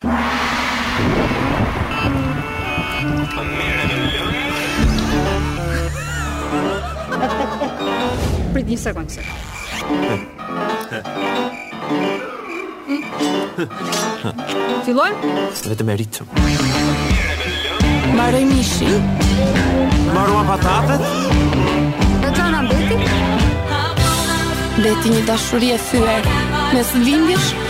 Prit një sekundë se. Fillojmë? Vetëm e ritëm. Maroi mishi. Maroi patatet. Ç'të mbeti? Mbeti një dashuri e thyer. Mes bindjesh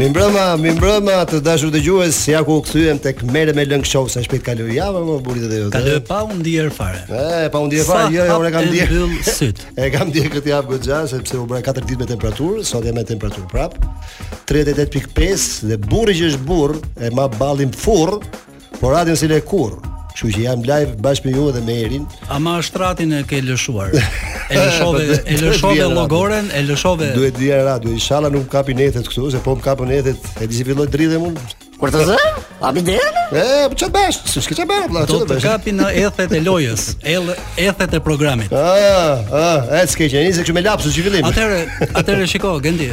Mirëmbrëma, mirëmbrëma, të dashur dëgjues, ja ku u kthyem tek Merre me lëng show, sa shpejt kaloi java, mo burri i dheut. Kaloi pa u ndjerë fare. E, pa u ndjerë fare, jo, jo, e kam ndjerë. E kam ndjerë këtë javë goxha, sepse u bëra 4 dit me temperaturë, sot jam me temperaturë prapë, 38.5, dhe burri që është burrë, e ma ballin furrë, Po radion s'e lë kurrë. Kështu që jam live bashkë me ju dhe me Erin. Ama shtratin e ke lëshuar. E lëshove, po, e lëshove llogoren, e lëshove. Duhet t'ia radio. Inshallah nuk kapin ethet këtu, se po më kapën ethet, e di si filloj dridhem unë. Kur të zë? A mi dhe? E, po ç'të bësh? S'ke ç'të bësh? Po, Do të kapin ethet e lojës, ethet e programit. A, a, e, s'ke që, njëse kështu me lapsus që në fillim. Atëhere, atëhere, shiko, Genti,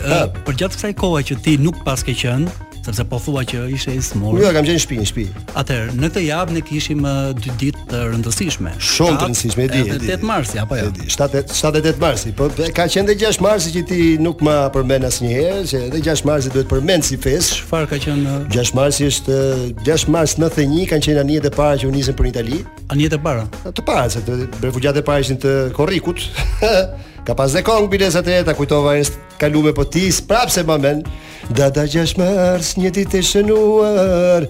përgjatë kësaj kohe që ti nuk paske qenë, sepse po thua që ishe i sëmurë. Jo, kam qenë në shtëpi, në shtëpi. Atëherë, në këtë javë ne kishim dy ditë të rëndësishme. Shumë të rëndësishme, e di. 8 marsi apo jo? 7 7 marsi. Po ka qenë dhe 6 marsi që ti nuk ma përmend asnjëherë, se edhe 6 marsi duhet përmend si festë. Çfarë ka qenë? 6 marsi është 6 mars 91 kanë qenë anijet e para që u nisën për Itali. Anijet e para. Të para, se refugjatët e para ishin të korrikut. Ka pas dhe këngë biles a të ta kujtoj Kaluem po ti sërish prap s'e ma men Dada gjash mars një ditë e shënuar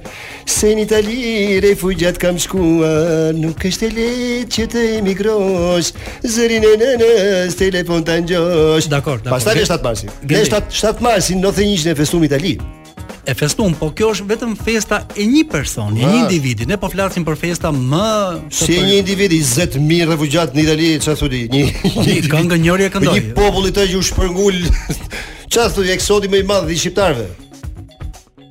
Se n'Itali refugjat kam shkuar Nuk është e lehtë që të emigrosh Zërin e nënës n'telefon ta ngjosh Dakord, dakord. Pastaj 7 marsin. Genti. 7 7 marsin në thonjëza e festum n'Itali. e festum, po kjo është vetëm festa e një personi, e një individi. Ne po flasim për festa më si e një individi 20000 refugjat në Itali, çfarë thua? Një një këngë njeri e këndoi. Një popull i tërë që u shpërngul. Çfarë thua eksodi më i madh i shqiptarëve?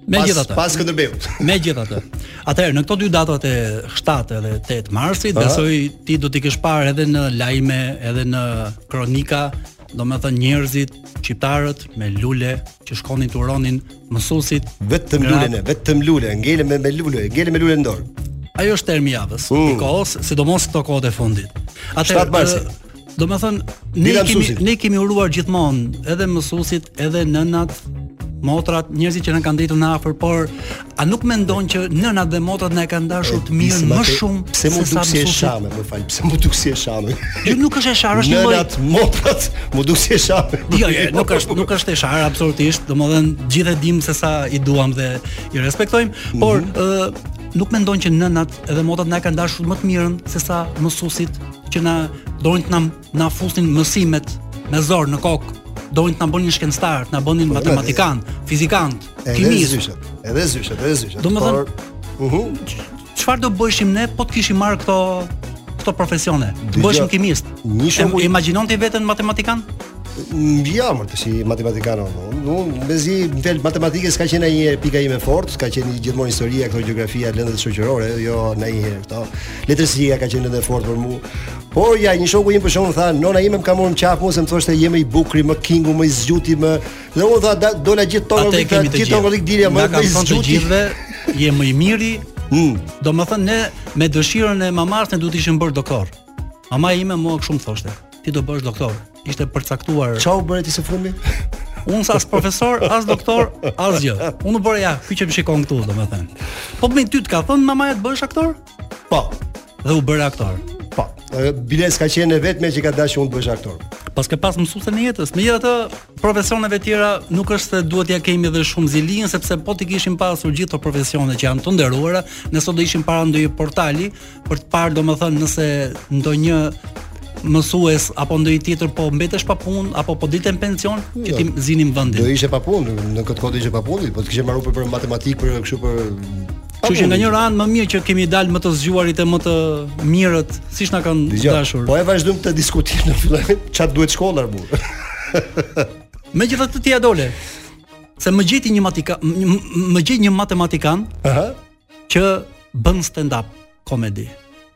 Megjithatë. Pas Skënderbeut. Megjithatë. Atëherë në këto dy datat e 7 dhe 8 marsit, besoj ti do t'i kesh parë edhe në lajme, edhe në kronika, domethënë njerëzit, shqiptarët me lule që shkonin të uronin mësuesit vetëm lule vetëm lule ngele me me lule ngele me lule në dorë ajo është termi i javës mm. i kohës sidomos këto kohët e fundit atëherë domethënë ne i kemi ne i kemi uruar gjithmonë edhe mësuesit edhe nënat motrat njerëzit që na kanë ndenjur më afër por A nuk mendon që nënat dhe motrat na e kanë dashur të mirën më shumë se sa mësuesit? Pse e sharë, më fal, pse më duket si e sharë? Jo, nuk është e sharë, është një lloj. Nënat, motrat, më duket si e sharë. Jo, jo, nuk është, nuk është e sharë absolutisht. Domethënë, të gjithë e dimë se sa i duam dhe i respektojmë, mhm. por ë nuk mendon që nënat edhe motrat na e kanë dashur më të mirën se sa mësuesit që na donin të na na fusin mësimet me zor në kokë. Donin të na bënin shkencëtar, të na bënin po, matematikan, fizikan, kimist. Edhe zyshet, edhe zyshet. Domethënë, uhu, çfarë do bëheshim ne po të kishim marrë këto këto profesione? Të bëheshim kimist. E imagjinon ti veten matematikan? Jo, më të si matematikan, unë mezi, në fel, matematika s'ka qenë një pika ime e fortë, s'ka qenë një gjithmonë historia, këto gjeografia, lëndët shoqërore, jo në një herë, këto. Letërsia ka qenë lëndë e fortë për mu, Por ja një shoku im për shembull tha, nona ime më ka marrë në qafë, mua se më thoshte je më i bukuri, më kingu, më i zgjuti, më. Dhe unë tha, dola gjithë tonë rrik, gjithë tonë rrik dilja më i zgjuti. Je më i miri. Hmm. Domethënë ne me dëshirën e mamasë ne duhet të ishim bërë doktor. Mama ime mua kështu më thoshte, ti do bëhesh doktor. Ishte përcaktuar. Ça u bëre ti së fundi? Unë sa as profesor, as doktor, asgjë. U bëra ja, ky që më shikon këtu, domethënë. Po mirë ty të ka thënë mamaja të bëhesh aktor? Po. dhe u bëre aktor. Po, biles ka qenë e vetmja që ka dashur unë të bëhem aktor. Paske pas mësuese në jetë, megjithatë profesioneve të tjera nuk është se duhet t'ia kemi dhe shumë zilinë sepse po t'i kishim pasur gjithë ato profesione që janë të nderuara, ne sot do ishim para ndonjë portali për të parë domethënë nëse ndonjë mësues apo ndonjë tjetër po mbetesh pa punë apo po dilte në pension jo, që t'i zinim vendin. Do ishe pa punë, në këtë kohë do ishe pa punë, po të kishe marrë për matematikë për kështu për Kështu që nga njëra anë më mirë që kemi dalë më të zgjuarit e më të mirët, siç na kanë dashur. Po e vazhduam këtë diskutim në fillim, ça të duhet shkolla bo. Megjithatë ti ia dole. Se më gjej ti një matika, më gjej ti një matematikan, ëh, që bën stand up comedy.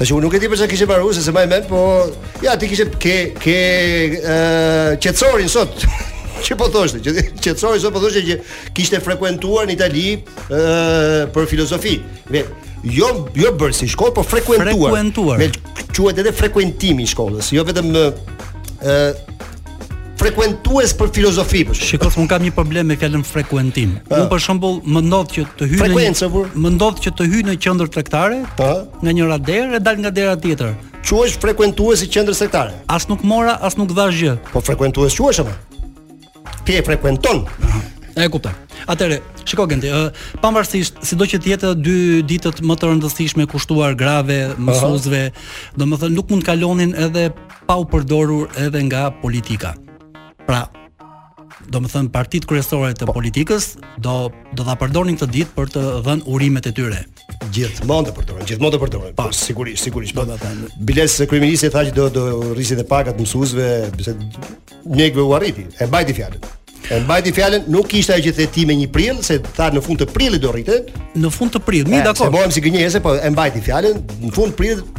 Tashi unë nuk e di për se kishte mbaruar se s'e mbaj mend, po ja ti kishe ke ke ë qetësorin sot. Që po thoshte, që qetësori sot po thoshte që kishte frekuentuar në Itali ë për filozofi. Jo jo bërë si shkollë, po frekuentuar. Frekuentuar. Quhet edhe frekuentimi i shkollës, jo vetëm ë frekuentues për filozofi për shembull. Shiko, unë kam një problem me fjalën frekuentim. Ah. Unë për shembull, më ndodh që të hyj në frekuencë, por më ndodh që të hyj në qendër tregtare, ë, ah. nga njëra derë e dal nga dera tjetër. Quhesh frekuentues i qendrës tregtare. As nuk mora, as nuk dhashë gjë. Po frekuentues quhesh apo? Ti e frekuenton. Ah. E kuptoj. Atëherë, shiko Genti, ë pavarësisht sido që të jetë dy ditët më të rëndësishme kushtuar grave, mësuesve, domethënë nuk mund të kalonin edhe pa u përdorur edhe nga politika. Pra, domethënë partitë kryesore të po. politikës, do, do ta përdorin këtë ditë për të dhënë urimet e tyre. Gjithmonë të përdorin, gjithmonë të përdorin. Pa, po, sigurisht, sigurisht. Po, Biles kryeministri tha që do, do rrisi dhe pagat mësuesve, pse mjekëve ua rriti, e mbajti fjalën. E mbajti fjalën, nuk ishte ajo që the ti me një prill, se tha në fund të prillit do rritet. Në fund të prillit, mirë dakord. Se bëhet si gënjeshtër, po e mbajti fjalën, në fund prillit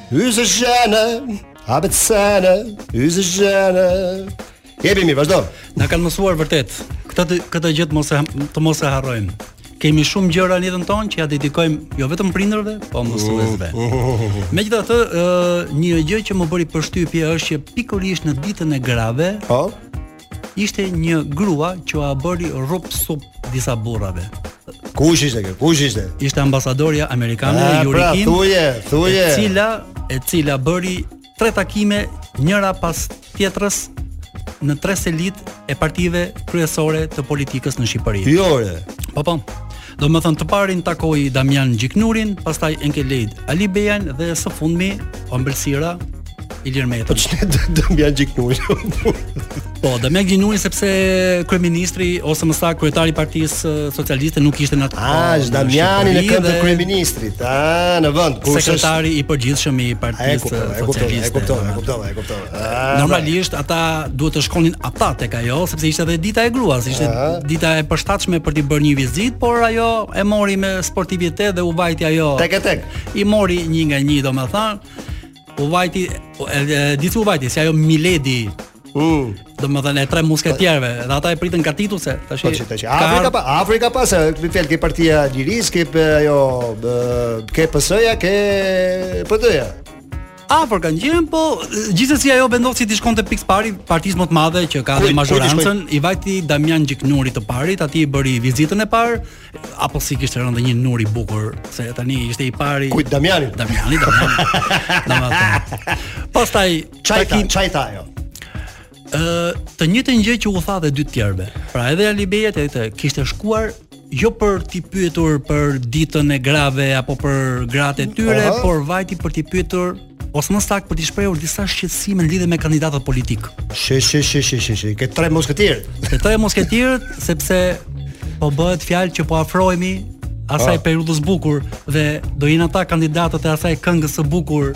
Yze jene, abet sene, yze jene. Jepi,, vazhdo. Na kanë mësuar vërtet. Këtë këtë gjë të mos e të mos e harrojmë. Kemi shumë gjëra në jetën tonë që ia dedikojmë jo vetëm prindërve, po mësuesve. Megjithatë, ë një gjë që më bëri përshtypje është që pikërisht në ditën e grave, po, Ishte një grua që ua bëri rrup sup disa burrave. Kush ishte kjo? Kush ishte? Ishte ambasadorja amerikane ah, Yuri pra, Kim. Pra, thuje, thuje. E cila e cila bëri tre takime njëra pas tjetrës në tre selitë e partive kryesore të politikës në Shqipëri. Jo re, po po. Domethënë të parin takoi Damian Gjiknurin, pastaj Enkelejd Alibeajn dhe së fundmi ëmbëlsira Ilir Meta. Po çne Damian Gjiknuri. po Damian Gjiknuri sepse kryeministri ose më saktë kryetari i Partisë Socialiste nuk ishte në atë kohë. Ah, është Damiani në këmbë të kryeministrit. Ah, në vend. Sekretari i përgjithshëm i Partisë Socialiste. E kuptova, e kuptova, e kuptova. Normalisht ata duhet të shkonin ata tek ajo, sepse ishte edhe dita e gruas, ishte Aha. dita e përshtatshme për t'i bërë një vizitë, por ajo e mori me sportivitet dhe u vajti ajo. Tek e tek. I mori një nga një, domethënë, u vajti e, e, disi u vajti si ajo Milady, Mm. domethënë tre musketierëve, dhe ata e pritën gatitu se, tash. Po çita që ka afër i ka ardhur- pa afër i ka pas e, këtë fjalë ke Partia e Lirisë, ke e, ajo e, ke PS-ja, ke PD-ja. Afër i kanë qenë, po gjithsesi ajo vendosi t'i shkonte pikë së pari partisë më të madhe që ka dhe mazhorancën, i vajti Damian Gjiknurit të parit, atij i bëri vizitën e parë, apo s'i kishte rënë një nur i bukur, se tani ishte i pari. Kujt, Damianit? Damiani, Damiani. Pastaj ça i tha, ça i tha ajo. Ë, të njëjtën gjë që u tha dhe dy të tjerëve. Pra edhe Alibeajt edhe kishte shkuar jo për t'i pyetur për ditën e grave apo për gratë e tyre, Aha. por vajti për t'i pyetur ose më saktë për t'i shprehur disa shqetësime në lidhje me kandidatët politikë. Shi shi shi shi shi shi, te tre musketierët. Te tre musketierët sepse po bëhet fjalë që po afrohemi asaj periudhës bukur dhe do jenë ata kandidatët e asaj këngës së bukur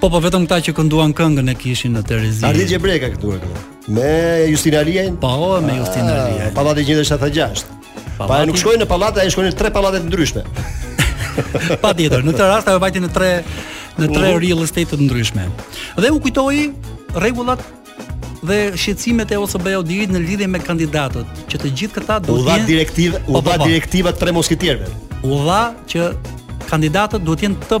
Po po vetëm këta që kënduan këngën e kishin në Terezi. Ardit Gjebrea ka kënduar këtu. Me Justin Aliajn? Po, me ah, Justin Aliajn. Pallati 176. Pa ai nuk shkoi në pallate, ai shkoi në tre pallate të ndryshme. Patjetër, në këtë rast ajo vajti në tre në tre mhm. real estate të ndryshme. Dhe u kujtoi rregullat dhe shqetësimet e OSBE ODIHR-it në lidhje me kandidatët, që të gjithë këta do të jenë dha direktiva, u po, po, dha po. direktiva tre musketierëve. U tha që kandidatët duhet të jenë të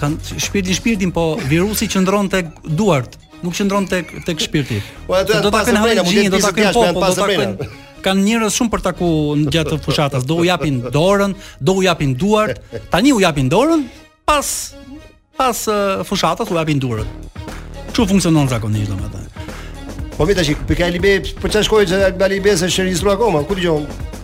Kanë shpirtin shpirtin, po virusi qëndron tek duart, nuk qëndron tek tek shpirti. Po atë do ta kenë hajë, do ta kenë popull, do ta kenë kanë njerëz shumë për t'taku gjatë fushatës, do u japin dorën, do u japin duart. Tani u japin dorën, pas pas uh, fushatës u japin duart. Kshu funksionon zakonisht domethënë. Po vetë tash, për ka libe, për çfarë shkoi që Albali Besa është regjistruar akoma? Ku dëgjon?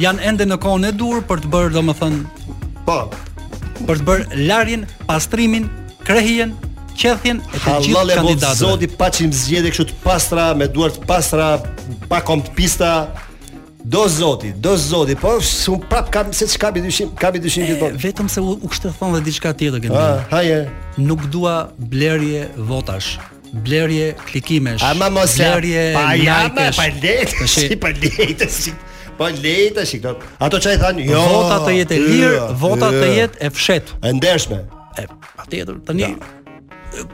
janë ende në kohën e duhur për të bërë domethënë po për të bërë larjen, pastrimin, krehjen, qethjen e të gjithë kandidatëve. Hallall e zoti paçim zgjedhje kështu të pastra me duar të pastra, akoma të pista. Do zoti, do zoti, po s'unë prap kam se ça, kam i dyshim, kam i dyshim gjithmonë. Vetëm se u, u kishte thënë dhe diçka tjetër këtu. Ah, haje. Nuk dua blerje votash. blerje klikimesh, Ama mos blerje bajame, pa lejtë, si pa lejtë, si pa lejtë, si këto. Ato ça i thanë, jo. Vota të jetë e lirë, jo, vota të jo. jetë e fshehtë. E ndershme. E patjetër, tani ja.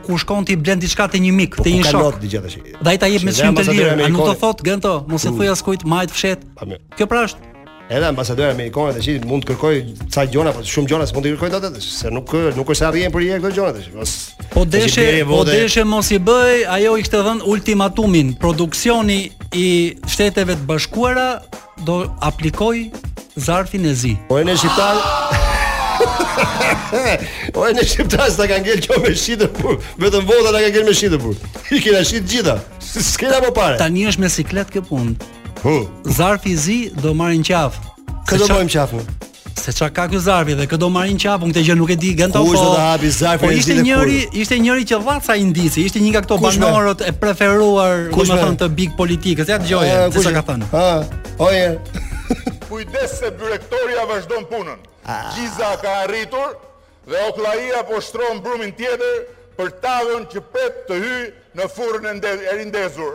ku shkon ti blen diçka te një mik, po, te një shok. Dhe ai ta jep me çmim të lirë, a nuk të thotë Gento, mos e thuaj askujt mbaje fshehtë. Kjo pra është Edhe ambasadorja amerikane tash mund të kërkojë ca gjona, por shumë gjona s'mund të kërkojë dot ato, se nuk nuk është se arrihen për neve këto gjona tash. Mos po deshe, po deshe mos i bëj, ajo i kishte dhënë ultimatumin, produksioni i Shteteve të Bashkuara do aplikojë zarfin e zi. Po ne shqiptarët. o e ne shqiptarët s'na ka ngelur gjo me shitë po vetëm vota na kanë ngelur me shitë po i kena shitë gjitha s'kena më pare tani është me siklet kjo punë Hu. Zarfi i zi do marri në qafë. Kë do marri në qafë? Se çka ka ky zarfi dhe kë do marri në qafë, unë këtë gjë nuk e di. Gento po. Kush do ta hapi zarfin po e zi? Ishte njëri, ishte njëri që dha ca indicie, ishte një nga këto banorët e preferuar, domethënë të big politikës. Ja dëgjoje, se çka ka thënë. Ha. Oje. Kujdes se byrektoria vazhdon punën. Ah. Gjiza ka arritur dhe okllaia po shtron brumin tjetër për tavën që pret të hyjë në furrën e, e rindezur.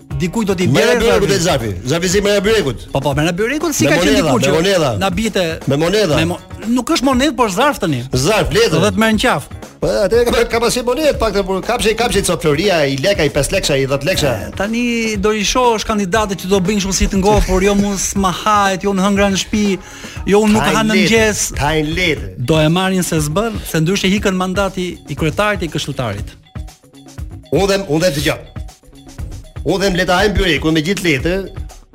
dikujt do t'i bjerë mera e byrekut e zarfi. Zarfi si mera e byrekut. Po po, mera e byrekut si ka qenë dikur që. Me monedha. Na bite. Me monedha. Me mo... nuk është monedhë, por zarf tani. Zarf, letër. Dhe të merr në qafë. Po atë ka ka pasi monedhë pak të por kapshë kapshë cop flori a një lek a një 5 lekësh a një 10 lekësha. Tani do i shohësh kandidatët që do bëjnë kështu si të ngopur, jo mos ma hahet, jo unë hëngra në shtëpi, jo unë nuk ha në mëngjes. Ka letër. Do e marrin se s'bën, se ndryshe ikën mandati i kryetarit i këshilltarit. Unë dhe unë dhe dëgjoj. Unë dhe le ta hanë byrekun me gjithë letër,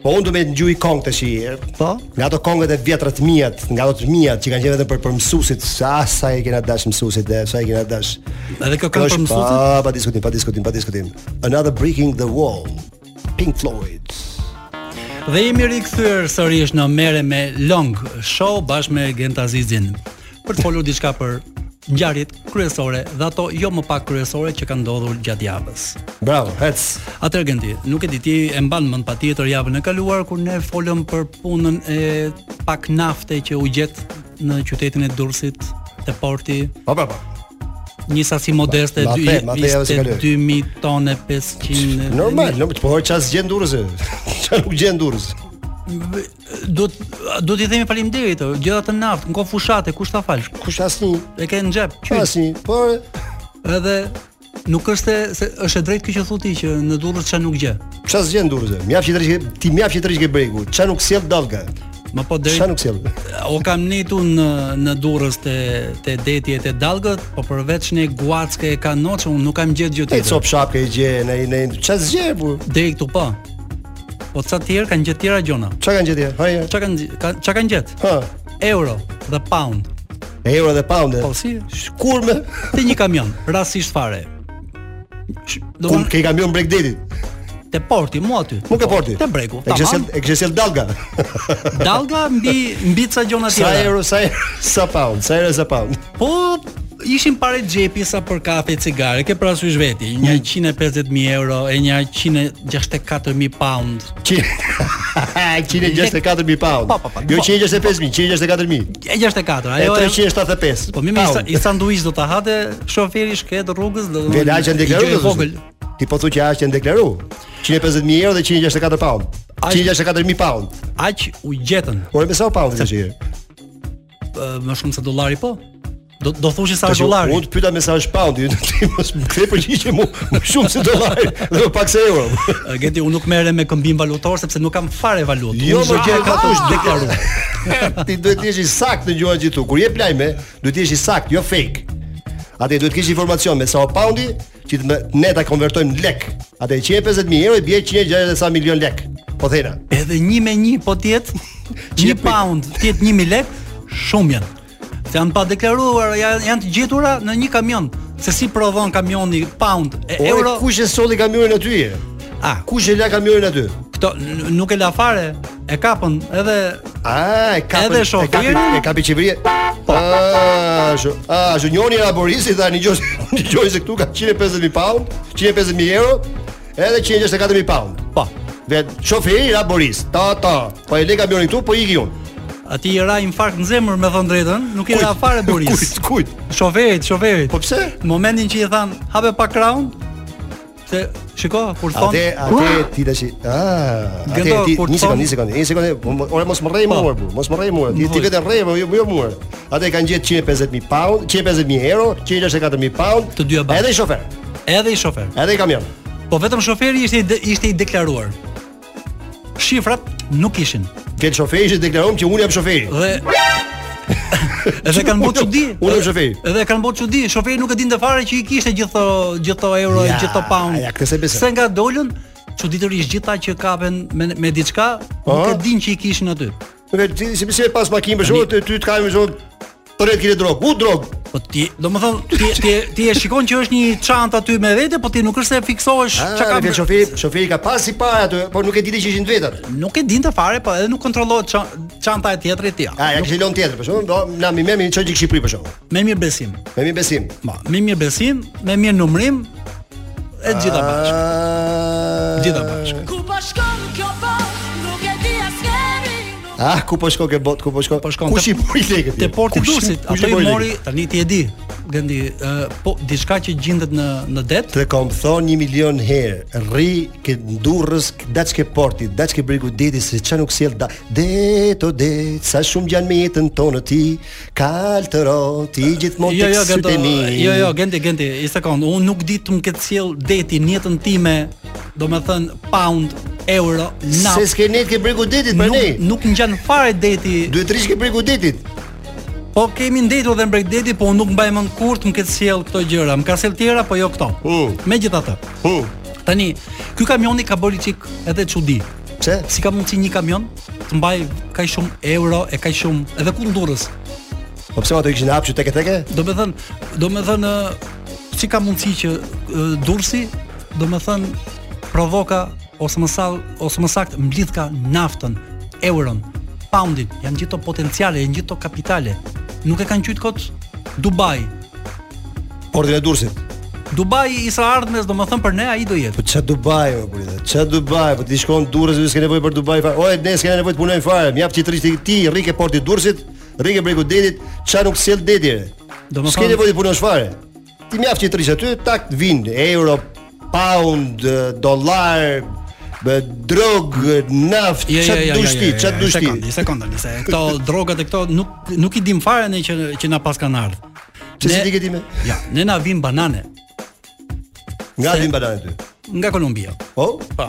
Po unë do me dëgju një kongë tashi Po? Nga ato kongët e vjetrat të mijat Nga ato të mijat që kanë qenë vetëm për, për mësusit Sa sa i kena dash mësusit dhe sa i kena dash Edhe kjo kongë për mësusit? Pa, pa diskutim, pa diskutim, pa diskutim Another Brick in the Wall Pink Floyd. Dhe jemi rikthyer sërish në Merre me Long Show bashkë me Gent Hazizin për të folur diçka për ngjarjet kryesore dhe ato jo më pak kryesore që kanë ndodhur gjatë javës. Bravo, hec. Atëherë Genti, nuk e di ti e mban mend patjetër javën e kaluar kur ne folëm për punën e pak nafte që u gjet në qytetin e Durrësit te porti. Po po po. Një sasi modeste 2000 tonë 500. Normal, nuk po ça s'gjen në Durrës. Çfarë nuk gjen në Durrës? do duhet t'i themi faleminderit gjithë atë naftë në kohë fushate kush ta fal kush asnjë e ke në xhep asnjë por edhe Nuk është se, se është e drejtë kjo që thotë ti që në Durrës ça nuk gjen. Ça s'gjen në Durrës? Mjaft që të rrish ti mjaft që të rrish ke bregu. Ç'a nuk sjell dallga. Më po drejt. Ç'a nuk sjell. Unë kam ikur në në Durrës te te deti e te dallgët, po përveç një guackë e kanoçë, unë nuk kam gjetë gjë tjetër. Një copë shapkë e gjen në në ça s'gjen po. Deri këtu po. Po ca të tjerë kanë gjetë tjera gjona. Ç'a kanë gjetë? Haja. Ç'a kanë ç'a kanë gjetë? Hë. Euro dhe pound. Me euro dhe pound. Po si? Ku ndejti një kamion, rastisht fare. Ç'do te ky kamion bregdetit. Te porti, mu aty. Ku ke porti? Te bregu. Të gjitha i sjell, i sjell dallga. Dallga mbi mbi ca gjona tjera. Sa euro, sa euro, sa pound, sa euro, sa pound. Po ishin pare xhepi sa për kafe e cigare, ke parasysh vetëm, 150.000 euro e 164000 pound Qi- 164.000 pound. Po, po, po. Jo 165.000, 164.000. E 64, E ajo e- 375. Po mirë, i sa- pound. një sanduiç do ta hate shoferi i shkretë rrugës do. Vëlla aq janë një gjë e deklaruar. vogël. Ti po thu që aq janë deklaruar. 150.000 euro dhe 164 pound. 164.000 pound. Aq u gjetën. Por me sa o poundi tashi? më shumë se dollari po. Do do thoshe sa është dollari. Unë pyeta me sa është poundi, ti mos më kthej përgjigje më më shumë se dollari, do pak se euro. Genti, unë nuk merrem me këmbim valutor sepse nuk kam fare valutë. Jo, më gjë ka të deklaruar. Ti duhet të jesh i saktë në gjuhën që thu. Kur jep lajme, duhet të jesh i saktë, jo fake. Atëherë duhet të kesh informacion me sa o poundi, që ne ta konvertojmë në lek. 150000 euro i bie 160 e sa milion lek. Po themi. Edhe 1 me 1 po të jetë 1 pound, të jetë 1000 lek, shumë janë. Se janë pa deklaruar, janë, janë të gjetura në një kamion. Se s'i prodhon kamioni pound e Ore, euro? Kush e solli kamionin aty? A, kush e la kamionin aty? Këto nuk e la fare. E kapën edhe A, e kapën. Edhe shoferin? E kapi, e kapi qeveria. Po. A, shu, a, shu njoni e Laboristi tha një gjo, një gjo se këtu ka 150.000 pound, 150.000 euro, edhe 164.000 pound. Po. Dhe shoferi ra Boris, ta ta, po e lë kamionin këtu, po iki unë. Atij i ra infarkt në zemër, me thënë të drejtën, nuk i ra fare Boris. Kujt, kujt? Shoferit, shoferit. Po pse? Në momentin që i thanë, hape pak krahun, Se shiko kur thonë Atë atë ti tash. Ah, atë ti një sekondë, një sekondë, një sekondë. Po, po, ore mos më rrej mua, po. mos më rrej mua. Ti ti vetë rrej, po jo jo mua. Aty kanë gjetë 150000 pound, 150000 euro, 164000 pound. Të dyja bashkë. Edhe i shofer. Edhe i shofer. Edhe i kamion. Po vetëm shoferi ishte ishte i deklaruar. Shifrat nuk ishin. Kel, shoferi deklaron që unë jam shoferi. Dhe Edhe kanë bërë çudi. Unë jam shoferi. Edhe kanë bërë çudi, shoferi nuk e dinte fare që i kishte gjithë gjithë euro e gjithë pound. Ja, këtë s'e besoj. Se nga dolën, çuditërisht gjithë ata që kapen me me diçka, po. nuk e dinë që i kishin aty. Nuk e di si pse pas makinë për shkak të ty të kanë më 30 kg drogë. Ku drogë? Po ti, domethën ti ti ti e shikon që është një çantë aty me vete, po ti nuk është se fiksohesh ah, çka ka. Ai shoferi, shoferi ka pas i parë aty, por nuk e dinte që ishin të vetat. Nuk e dinte fare, po edhe nuk kontrollohet çanta e tjetrit ti. Ja. Ah, ia kishte lënë tjetër, për shkak, na m'i merr m'i ço në Shqipëri për shkak. Me mirëbesim. Me mirëbesim. Ma, me mirëbesim, me mirënumërim e gjitha ah. bashkë. Gjitha bashkë. Ku po shkon kjo po? Nuk e di askeri. Ah, ku po shkon kjo botë? Ku po shkon? Po shkon. Kush i boi lekët? Te porti Durrësit, apo i mori tani ti e di. Genti, po diçka që gjendet në në det. Të kam thonë 1 milion herë, rri ke n'Durrës, daç ke porti, daç ke bregu detit se ça nuk sjell deti. Det o det, sa shumë ngjan me jetën tonë ti. Kaltërosh ti gjithmonë jo, tek jo, sytë e mi. Jo, jo, Genti, Genti, i sekondë, unë nuk di të më ketë sjellë deti në jetën time, domethënë pound, euro, nap. Se s'ke nejt ke bregu detit prandaj. Nuk ngjan fare deti. Duhet rrish ke bregu detit. Po kemi ndejtur dhe në breg deti, po unë nuk mbaj mend kurrë të më ketë sjellë këto gjëra. Më ka sjellë të tjera, po jo këto. Uh. Megjithatë. Uh. Tani, ky kamioni ka bërë çik edhe çudi. Pse? Si ka mundësi një kamion të mbajë kaq shumë euro e kaq shumë edhe ku në Durrës? Po pse ato kishin hap që teke teke? Domethënë, domethënë si ka mundësi që Durrësi, domethënë prodhoka ose më sall ose më saktë mblidhka naftën, euron, poundin, janë gjithë këto potenciale, janë gjithë këto kapitale. Nuk e kanë qujt kot Dubai, Portin e Durrësit. Dubai i së ardhmes, domethënë për ne ai do jetë. Po ça Dubai o burrë? Ça Dubai? Po ti shkon Durrës, s'ke nevojë për Dubai fare. Oj, ne s'kemi nevojë të punojmë fare. Mjafton të rrish ti, rri ke porti Durrësit, rri ke bregu detit, ça nuk sjell deti. Domethënë s'ke nevojë të punosh fare. Ti mjafton të rrish ti aty, tak vin euro, pound, dollar, be drog, naft, ja, ja, ja, dushti, ja, ja, ja, dushti. Një sekondë, një sekondë. Këto drogat e këto nuk nuk i dim fare ne që që na paskan ardhur. Çe si dike dime? Ja, ne na vijnë banane. Nga vijnë banane ty? Nga Kolumbia. Po? Po.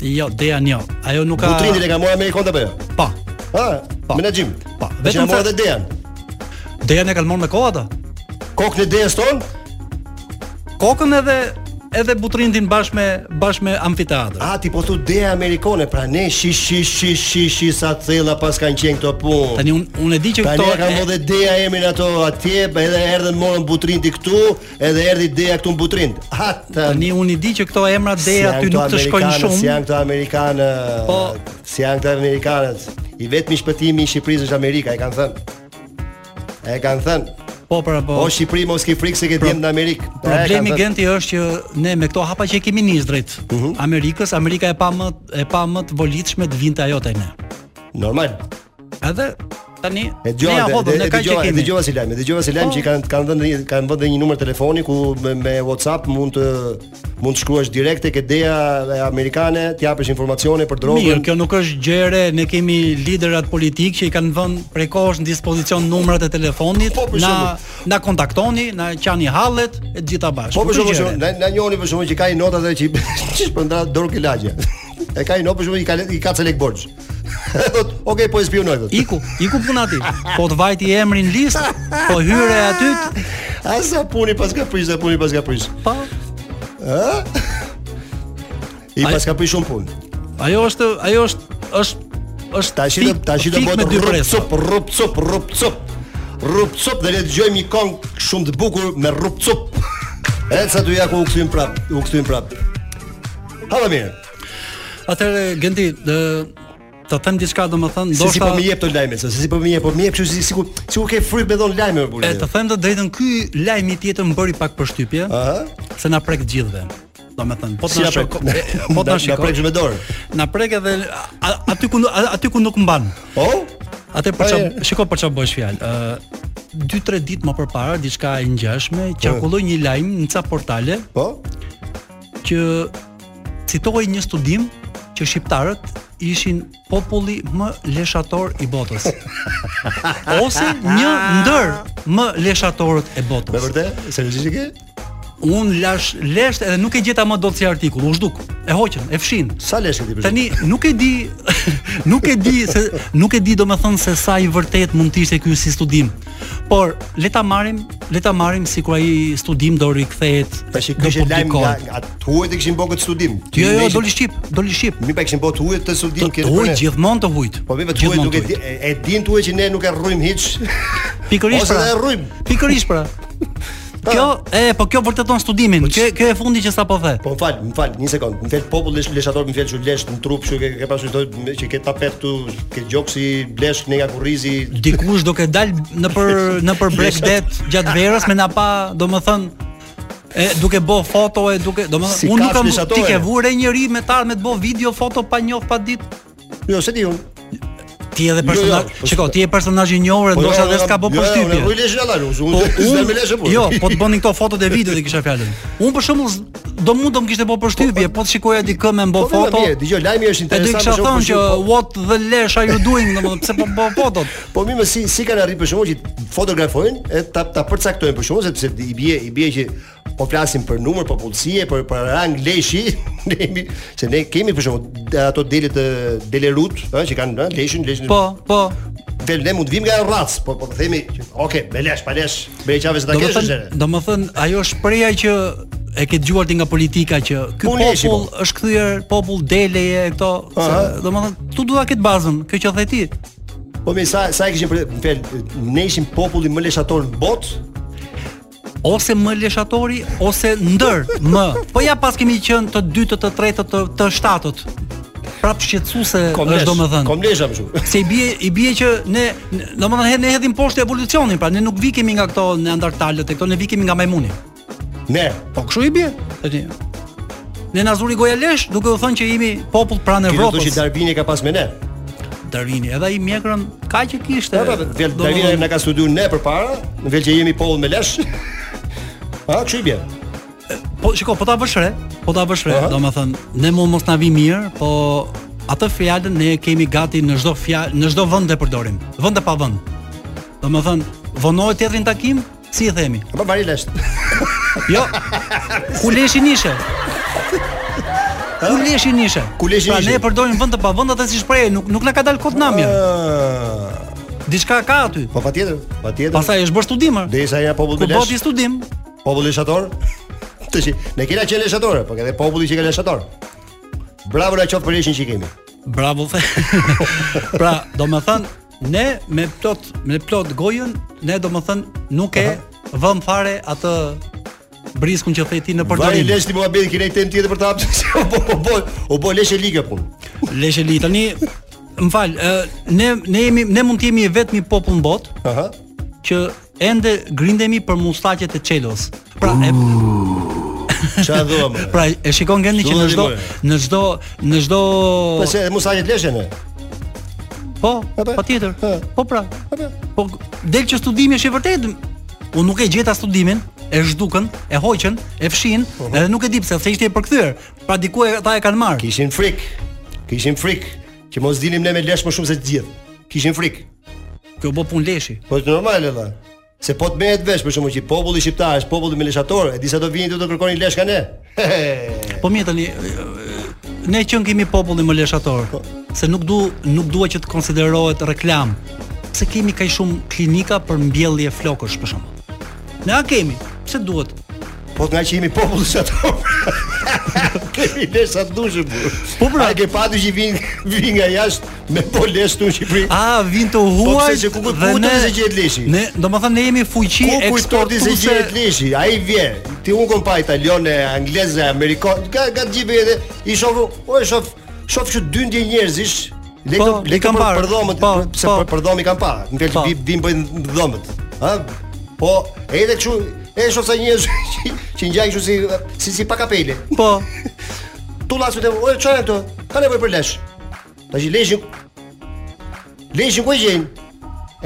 Jo, Dean jo. Ajo nuk ka Butrintin e ka marrë amerikanët apo jo? Po. Ha, po. menaxhim. Po. Vetëm ka marrë Dean. Dean e ka marrë me kohë atë. Kokën e Deas tonë? Kokën edhe edhe Butrintin bashkë me bashkë me amfiteatrin. Ah, ti po thu DEA amerikane, pra ne shi shi shi shi shi sa thellë paskan qenë këto punë. Tani un un e di që këto. Tani ka mode Dea emrin ato atje, edhe erdhën morën Butrintin këtu, Edhe erdhi Dea këtu në Butrint. Ha të Tani unë i di që këto emra Dea ty nuk të shkojnë shumë. Si janë këto amerikanë? Po, si janë këto amerikanët? I vetmi shpëtim i Shqipërisë është Amerika, e kanë thënë. E kanë thënë. Po, pra, po. O Shqipëri mos ki frikë se ke pra, djem në Amerikë. Problemi Genti është që ne me këto hapa që kemi nis drejt uh mhm. -huh. Amerikës, Amerika e pa më e pa më të volitshme të vinte ajo te ne. Normal. Edhe tani e dëgjova ja, po, në kaq që kemi. Dëgjova si lajm, dëgjova si lajm po. që kanë kanë dhënë një kanë vënë një numër telefoni ku me, me WhatsApp mund të mund të shkruash direkt tek DEA amerikane, të japësh informacione për drogën. Mirë, kjo nuk është gjë e re, ne kemi liderat politikë që i kanë vënë prej kohësh në dispozicion numrat e telefonit, po, na na kontaktoni, na qani hallet e gjitha bashkë. Po për shkak na na njohni për shkak që ka inat atë që shpërndan drogë ke lagjja. E ka inat për shkak që i ka i ka ca lekë borxh. Thot, ok, po e spionoj thot. Iku, iku puna e tij. Po të vajti emri në listë, po hyre aty. A sa punë i paska prish, punë i paska prish. Po. Ë? I paska prish shumë punë. Ajo është, ajo është, është është tash do tash do bëhet dy presa. Rrup sup rrup sup rrup. Rrup sup dhe le të dëgjojmë një këngë shumë të bukur me rrup sup. Ecë aty ja ku u kthyn prap, u kthyn prap. Hallë mirë. Atëherë Genti, do të them diçka domethënë, ndoshta si po më jep të lajme, se si po më jep, po më jep kështu si sikur sikur ke frikë me dhon lajme për E të them të drejtën, ky lajmi tjetër më bëri pak përshtypje, ëh, se na prek gjithëve. Domethënë, po të na prek, po të na shoh. Na prek me dorë. Na prek edhe aty ku aty ku nuk mban. Po? Atëherë për çfarë, po, shiko për çfarë bëhet fjalë. ë 2-3 ditë më përpara, diçka e ngjashme, qarkulloi po. një lajm në ca portale. Po? që citohej një studim që shqiptarët ishin populli më leshator i botës. Ose një ndër më leshatorët e botës. Me vërtetë, seriozisht e Unë lashë lesh edhe nuk e gjeta më dot si artikull, u zhduk. E hoqën, e fshinë. Sa lesh ke ti për Tani nuk e di, nuk e di se nuk e di domethënë se sa i vërtetë mund të ishte ky si studim. Por le ta marrim, le ta marrim sikur ai studim do rikthehet. Tashi ishte lajm nga të huaj të kishin bërë këtë studim. Jo, jo, doli shqip, doli shqip. Mi pra kishin bërë të huaj të studim këtu. Të huaj gjithmonë të hujt. Po vetëm të huaj ku e dinë të huajt që ne nuk e rrujm hiç. Pikërisht pra. Ose e rrujm. Pikërisht pra. Po. Kjo, e, po kjo vërteton studimin. Po kjo kjo e fundi që sapo the. Po fal, më fal, një sekond. Më fal popull lesh leshator, më fal lesh në trup, që ke, ke pasur ato që ke tapet këtu, te gjoksi lesh nga kurrizi. Dikush do ketë dalë nëpër nëpër bregdet gjatë verës me na pa, domethënë E duke bë foto e duke, domethënë si unë nuk kam ti ke vu re njeri me t'ardh me të bë video foto pa njoh pa ditë. Jo, se di unë. Ti edhe jo, jo, personazh, jo, shiko, ti je personazh i njohur, po, ndoshta jo, vetë ka bë përshtypje. Jo, unë lesh ngadalë, unë po, unë s'e lesh apo. Jo, po të bënin këto foto dhe video dhe kisha fjalën. Unë për shembull do mund të më kishte bë përshtypje, po, po të shikoja dikë me më bo po, foto. Po, dëgjoj, lajmi është interesant. Edhe kisha thënë që what the lesh are you doing, domethënë pse po bë fotot. Po mi më si si kanë arritur për shembull që fotografojnë, e ta ta përcaktojnë për shembull sepse i bie i bie që po flasim për numër popullsie, për për rang leshi, ne jemi se ne kemi për shembull ato dele të Delrudë, ëh, që kanë ëh, leshin, leshin. Po, po. Del ne mund të vim nga raca, po po themi, ok, me lesh, pa lesh, me çave s'e ta kesh gjë. Domethënë ajo shprehja që e ke dëgjuar ti nga politika që ky po, popull po. është kthyer popull delesh këtu, domethënë ty duhet këtë bazën, kjo që the ti. Po me sa sa e kishim për ne ishim populli më leshator në botë, ose më leshatori ose ndër më. Po ja paskemi qenë të dytë, të tretë, të të shtatët. Prap shqetësuese është domethënë. Kam lesh më shumë. Se i bie i bie që ne domethënë ne hedhim poshtë evolucionin, pra ne nuk vikërkemi nga këto neandertalët, këto ne vikërkemi nga majmuni. Ne, po kështu i bie. Tani Ne na zuri goja lesh, duke u thënë që jemi popull pranë Evropës. Kjo është që Darwini ka pas me ne. Darwini, edhe ai mjekrën kaq që kishte. Po, po, po Darwini na ka studiu ne përpara, në vend që jemi popull me lesh. A kështu i bie? Po shikoj, po ta vësh re, po ta vësh re, domethënë, ne mund mos na vi mirë, po atë fjalën ne kemi gati në çdo fjalë, në çdo vend e përdorim. Vend e pa vend. Domethënë, vonohet tjetri në takim, Si i themi? Apo vari lesh. jo. Ku leshi nishe? Ku leshi nishe? Ku leshi pra, nishe? Ne e përdorim vend e pa vend atë si shprehje, nuk nuk na ka dal kot namja. Diçka ka aty. Po patjetër, patjetër. Pastaj është bërë studim. Derisa jemi popull me lesh. U bë dhe studim. Popull leshator. Tash, ne kena qenë leshatorë, po edhe populli qenka leshator. Bravo na qoftë për leshin që kemi. Bravo. pra, domethënë Ne me plot me plot gojën, ne domethën nuk e vëm fare atë briskun që the ti në përdorim. Vari lesht ti mua bëj kinë tem tjetër për ta. Po po po. Po, u bë lesh e li kjo pun. Lesh e li tani. M'fal, ne ne jemi ne mund të jemi i vetmi popull në botë. Aha. Që Ende grindemi për mustaqet e Çelos. Pra e Çfarë do më? Pra e shikon Gendi që në çdo në çdo në çdo Po se mustaqet lesh janë. Po, patjetër. Po pra. Po del që studimi është i vërtetë. Unë nuk e gjeta studimin, e zhdukën, e hoqën, e fshinë, uh -huh. edhe nuk e di pse, se ishte e përkthyer. Pra diku ata e kanë marrë. Kishin frik. Kishin frik. Që mos dilnim ne me lesh më shumë se të gjithë. Kishin frikë. Kjo bo pun leshi. Po është normal edhe. Se po të merret vesh për shembull që populli shqiptar është populli më leshator, e di sa do vinin këtu të kërkonin lesh nga ne. po mirë tani ne qenkemi populli më leshator, po. se nuk du nuk dua që të konsiderohet reklam. Pse kemi kaq shumë klinika për mbjellje flokësh për shembull? Ne e kemi, pse duhet? Po ngaqë jemi popull leshator Kemi lesh sa të dush Po pra A ke pa ti që vin, vin nga jashtë Me bo lesht në Shqipëri A vin të huaj Po pëse që ku kujtë kujtë se gjithë leshi ne, Do më thënë ne jemi fuqi eksportuese e leshi A i vje Ti unë kom pa italion, anglez, amerikon Ka, ka të gjithë edhe I shof E shof Shof që dyndje njerëzish le po, le kam parë për dhomët, po, se po. për dhomën kam parë. Në fjalë bim bim bëjnë po dhomët. Ha? Po, edhe kështu, e shoh sa njerëz që ngjajnë kështu si si si pa kapele. Po. Tu lasë të ojë çfarë këtu? Ka nevojë për lesh. Tash leshin. Leshin ku e gjejnë?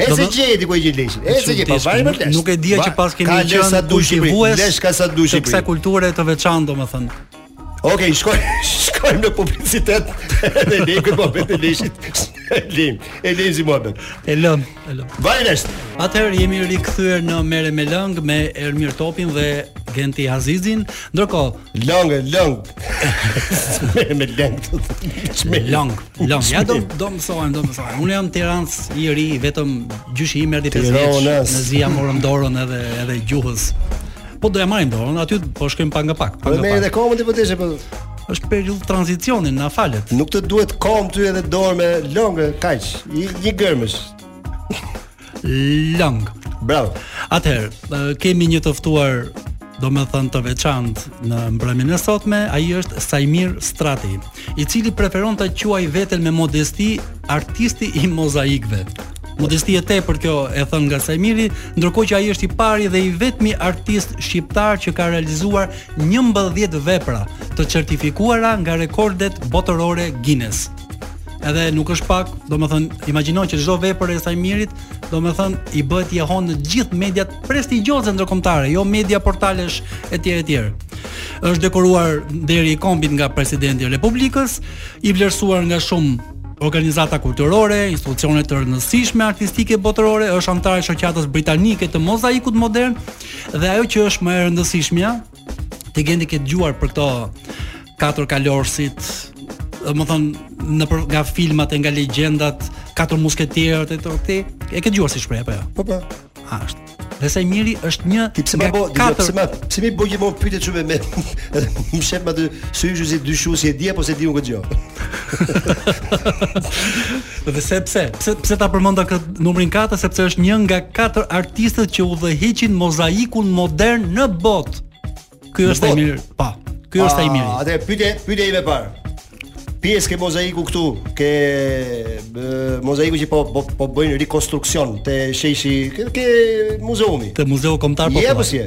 E s'e gjej ti ku e gjej leshin. E se gjej pa vaj për lesh. Nuk e dija që paskemi qenë sa dush. Lesh ka sa dush. Teksa kulturë të veçantë domethënë. Ok, shkojmë, shkojmë në publicitet Edhe e lejmë këtë muhabetin e leshit E lejmë, e lejmë si muhabet E lëm, e lëm Vari lesht Atëherë jemi rikëthyër në mere me lëngë Me Ermir Topin dhe Genti Azizin Ndërkohë Lëng, lëng Merre me lëng Me lëng, lëng Ja do, do mësojnë, do mësojnë Unë jam tirans i ri Vetëm gjyshi im erdhi 5 vjeç Mezi ia morëm dorën edhe, edhe gjuhës Po do e marrim dorën aty, po shkojmë pak nga pak. Po me edhe komën, ti po deshe. Po, është periudhë, po, tranzicioni, na falet. Nuk të duhet kom ty edhe dorë me longë, kaq. Një gërmësh. Long. Bravo. Atëherë, kemi një të ftuar domethënë të veçantë në mbrëmjen e sotme, ai është Saimir Strati. i cili preferon ta quajë veten me modesti artisti i mozaikëve. Modesti e tepër kjo e thënë nga Sajmiri, ndërkohë që ai është i pari dhe i vetmi artist shqiptar që ka realizuar 11 vepra të certifikuara nga rekordet botërore Guinness. Edhe nuk është pak, domethënë imagjino që çdo vepër e Sajmirit domethënë i bëhet jehonë në gjithë mediat prestigjioze ndërkombëtare, jo media portalesh e tjerë e tjerë. Është dekoruar Nderi i Kombit nga presidenti i Republikës, i vlerësuar nga shumë organizata kulturore, institucione të rëndësishme artistike botërore, është anëtar e Shoqatës Britanike të Mozaikut Modern dhe ajo që është më e rëndësishmja, Ti Genti ke dëgjuar për këto katër kalorësit, domethënë nëpër, nga filmat e nga legjendat, katër musketierët e këto ti e ke dëgjuar si shprehje apo jo? Po po. A është. Dhe Saimiri është një ti pse nga po, katër pse më pse më bëj gjithmonë pyetje çu me me. Më shef në sy sikur dyshon se e di apo se di unë këtë gjë. Dhe se pse? Pse pse ta përmenda kët Numrin katër sepse është një nga katër artistët që udhëheqin mozaikun modern në botë. Ky është Saimiri. Po. Ky është Saimiri. Atë pyetje, pyetje e parë. Pjesë ke mozaiku këtu, ke mozaiku që po po, po bëjnë rikonstruksion te sheshi, ke, ke muzeumi. Te muzeu kombëtar po. Je apo s'je?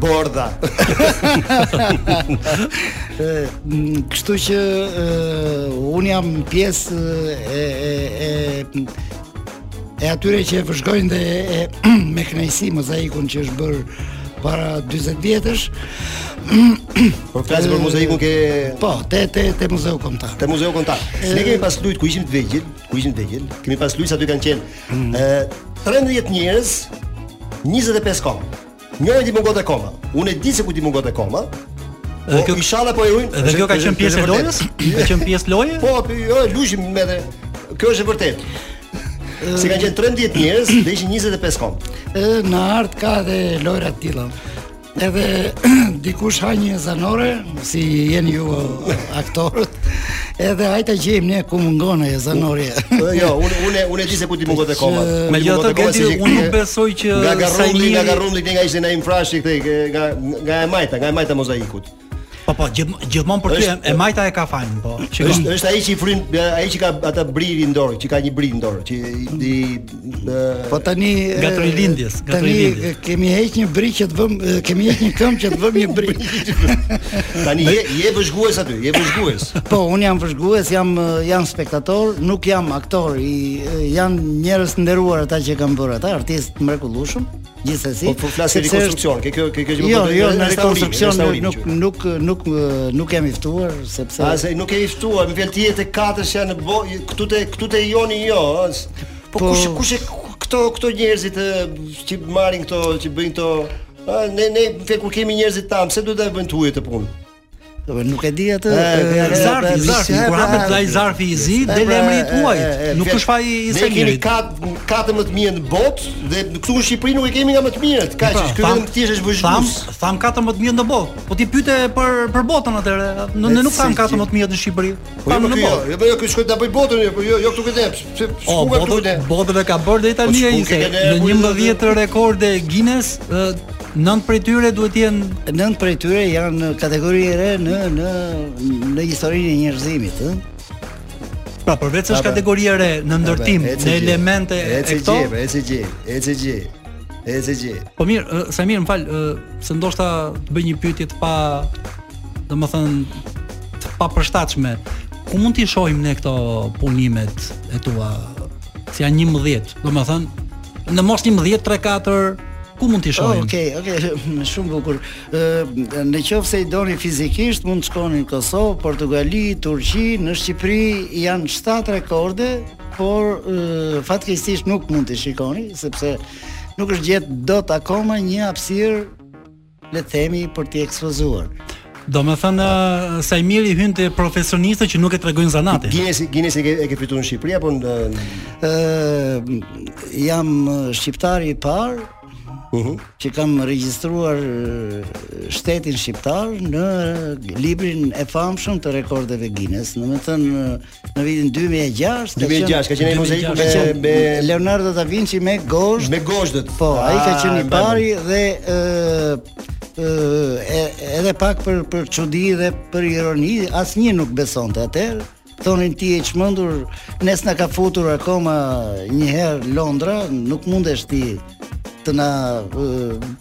Bordha. Kështu që uh, un jam pjesë e e e e atyre që e vëzhgojnë dhe e e me kënaqësi mozaikun që është bër para 40 vjetësh. Por flas për mozaikun ke Po, te te te muzeu kombëtar. Te muzeu kombëtar. Ne kemi pas lujt kur ishim të vegjël, kur ishim të vegjël. Kemi pas lujt aty kanë qenë mm. ë 13 njerëz, 25 kom. Njërit i mungonte koma. Unë e di se kujt i mungonte koma. Dhe po, kjo inshallah po e ruajnë. Dhe kjo ka qenë pjesë e lojës? Ka qenë pjesë loje? Po, po, jo, luajmë me dhe. Kjo është e vërtetë. Se ka qenë 13 njerëz, dhe ishin 25 kom. Ë në art ka dhe lojra të tilla. Edhe dikush ha një zanore, Siç jeni ju aktorët? Edhe hajt ta gjejmë ne ku mungon ai zanori. Po jo, unë unë unë di se kujt i mungonte koma. Megjithatë unë nuk besoj që nga garrulli, nga garrulli ti nga ishte në infrashi këtej nga nga e majta, nga e majta mozaikut. Po po, gjithmonë për ty e majta e ka fajin, po. Është është ai që i fryn, ai që ka atë bririn në dorë, që ka një bri në dorë, që i Po tani nga teori e lindjes, nga teori e lindjes. Tani kemi heq një bri, që të vëm, kemi heq një këmbë që të vëm një bri. tani je je vëzhgues aty, je vëzhgues. Po, un jam vëzhgues, jam jam spektator, nuk jam aktor, janë njerëz të nderuar ata që kanë bërë ata, artistë të mrekullueshëm. Gjithsesi, po, po flas për rekonstruksion, ke kjo ke kjo që jo, po jo, në rekonstruksion nuk nuk nuk nuk jam i ftuar sepse A s'je, nuk je i ftuar, më vjen ti jetë katërsh janë në këtu te këtu te joni jo, po, po kush kush janë këto këto njerëzit që marrin këto që bëjnë këto ne ne kur kemi njerëzit tanë, pse duhet ta bëjnë të huajt atë punë? Po nuk e di atë zarfi, zarfi, kur hapet pra, ai zarfi i zi, del pra, emri i të huajt. Nuk është faj i asnjërit. Ne kemi katër katër më të mirë në botë dhe këtu në Shqipëri nuk e kemi nga më të mirët. Kaq që ky vetëm thjesht është vëzhgues. Tham, tham katër më të mirët në botë. Po ti pyete për për botën atëhere. Ne nuk tham katër më të mirët në Shqipëri. Po jo, jo, jo, jo, ky shkoi ta bëj botën, jo, jo, jo këtu këtë. Po botën, po, botën e ka bërë deri tani ai po, ishte në 11 rekorde Guinness, 9 prej tyre duhet të jenë 9 prej tyre janë kategori e re në në në historinë e njerëzimit, ëh. Pra përveç është kategoria e re në ndërtim, në elemente e këto. Ecë gje, ecë gje, ecë gje. Ecë gje. Po mirë, Saimir, më fal, se ndoshta të bëj një pyetje të pa domethënë të papërshtatshme. Ku mund t'i shohim ne këto punimet e tua? Se janë 11, domethënë në mos 11 3 4 ku mund t'i shohim? Okej, oh, okej, okay. shumë bukur. Ë në qoftë se i doni fizikisht, mund të shkoni në Kosovë, Portugali, Turqi, në Shqipëri janë 7 rekorde, por fatkeqësisht nuk mund t'i shikoni sepse nuk është gjetë dot akoma një hapësirë le të themi për t'i ekspozuar. Do me thënë Saimiri hyn te profesionistët që nuk e tregojnë zanatin. Ginesi, Ginesi e ke fitur në Shqipëri, apo në... Uh, jam shqiptari i parë, uh mhm. -huh. që kam regjistruar shtetin shqiptar në librin e famshëm të rekordeve Guinness. Do me thënë, në vitin 2006 ka 2006 ka qenë ai mozaiku me, me Leonardo da Vinci me gozhdë me gozhdët po ah, ai ka qenë i pari dhe ë edhe pak për për çudi dhe për ironi asnjë nuk besonte atëherë thonin ti je i çmendur ne s'na ka futur akoma një herë Londra nuk mundesh ti të na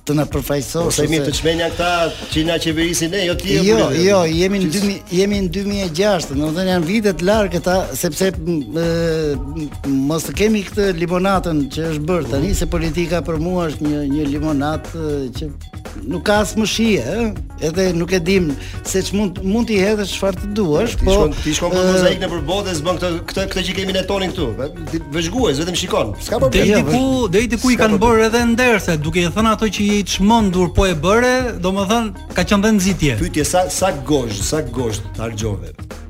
të na përfaqësosh. Po janë të çmendur këta që na qeverisin ne, jo ti. Jo, jo, jo, jemi në 2000, jemi në 2006, domethënë janë vite të larg këta sepse ë mos të kemi këtë limonatën që është bërë tani se politika për mua është një një limonat që nuk ka as më shije, ëh, edhe nuk e dim se ç'mund mund të hedhësh çfarë të duash, po. Ti shkon, ti shkon për mozaik nëpër botë e s'bën këtë këtë këtë që kemi ne tonin këtu. Vëzhgues, vetëm shikon. S'ka problem. Deri diku, deri diku i kanë bërë edhe ndërsim, duke i thënë ato që je i çmendur po e bëre, domethënë ka qenë dhe nxitje. Pyetje sa sa gozhdë, sa gozhdë harxhove?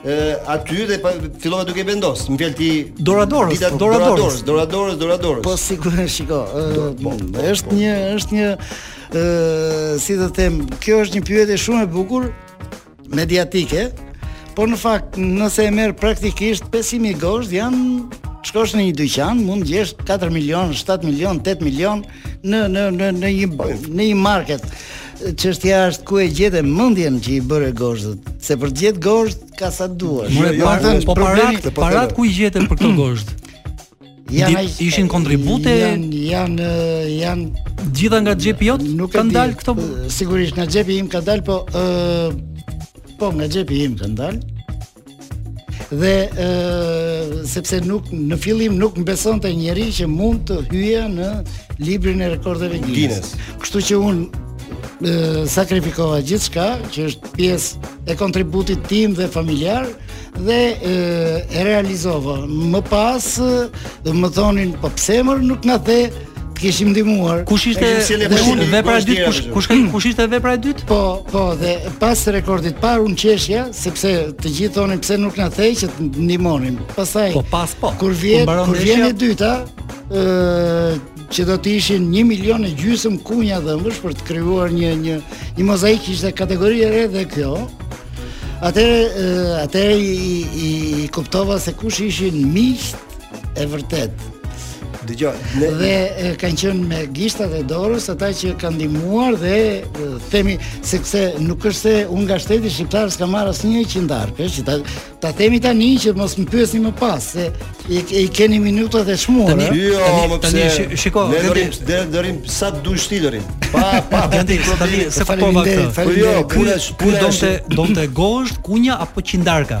ë aty dhe pa, fillova duke vendosur. Me fjalë ti Doradorës, dita po, doradorës. doradorës, doradorës, Po sigurisht, shiko, ë, po, po, është po. një është një ë si të them, kjo është një pyetje shumë e bukur mediatike, por në fakt nëse e merr praktikisht 500.000 gozhdë janë të shkosh në një dyqan, mund të gjesh 4 milion, 7 milion, 8 milion, në në në në një po. në një market. Çështja është ku e gjete mendjen që i bëre gozhdët. Se për të gjetë gozhdë ka sa të duash. Jo, jo, po paratë, po paratë ku i gjete për këto gozhdë? Janë ishin kontribute, janë janë janë të gjitha nga xhepi yt, nuk kanë dalë këto. Sigurisht nga xhepi im ka dalë, po ë po nga xhepi im kanë dalë. Dhe ë sepse nuk në fillim nuk më besonte njeri që mund të hyja në librin e rekordeve Guinness. Kështu që unë ë sakrifikova gjithçka që është pjesë e kontributit tim dhe familjar dhe e, e realizova. Më pas më thoshin po pse mër nuk na the kishim ndihmuar. Kush ishte vepra e dytë? Kush kush kush ishte vepra e dytë? Po, po, dhe pas rekordit të parë unë qeshja, sepse të gjithë thoshin pse nuk na the që të ndihmonim. Pastaj Po pas po. Kur vjen, po kur vjen e dyta, ë që do të ishin 1 milion e gjysmë kunja dhëmbësh për të krijuar një një një mozaik që ishte kategori e re dhe kjo. Atëherë atëherë i, i, i kuptova se kush ishin miqtë e vërtetë. Dëgjoj, ne dhe e, kanë qenë me gishtat e dorës ata që kanë ndihmuar dhe e, themi sepse nuk është se unë nga shteti shqiptar s'kam marrë asnjë qindarkë, që ta, ta themi tani që mos më pyesni më pas se i, i keni minutat e çmuara. Tani- Jo, tani- më tani pse. shi- shiko, ne Blendi- dorim, ne dorim sa të dush ti dorim. Pa, pa, Blendi, pa tani problemi. se kuptova Faleminderit, këtë. Po jo, faleminderit. puna është, Ky puna është. donte donte gozhdë, kunja apo qindarka?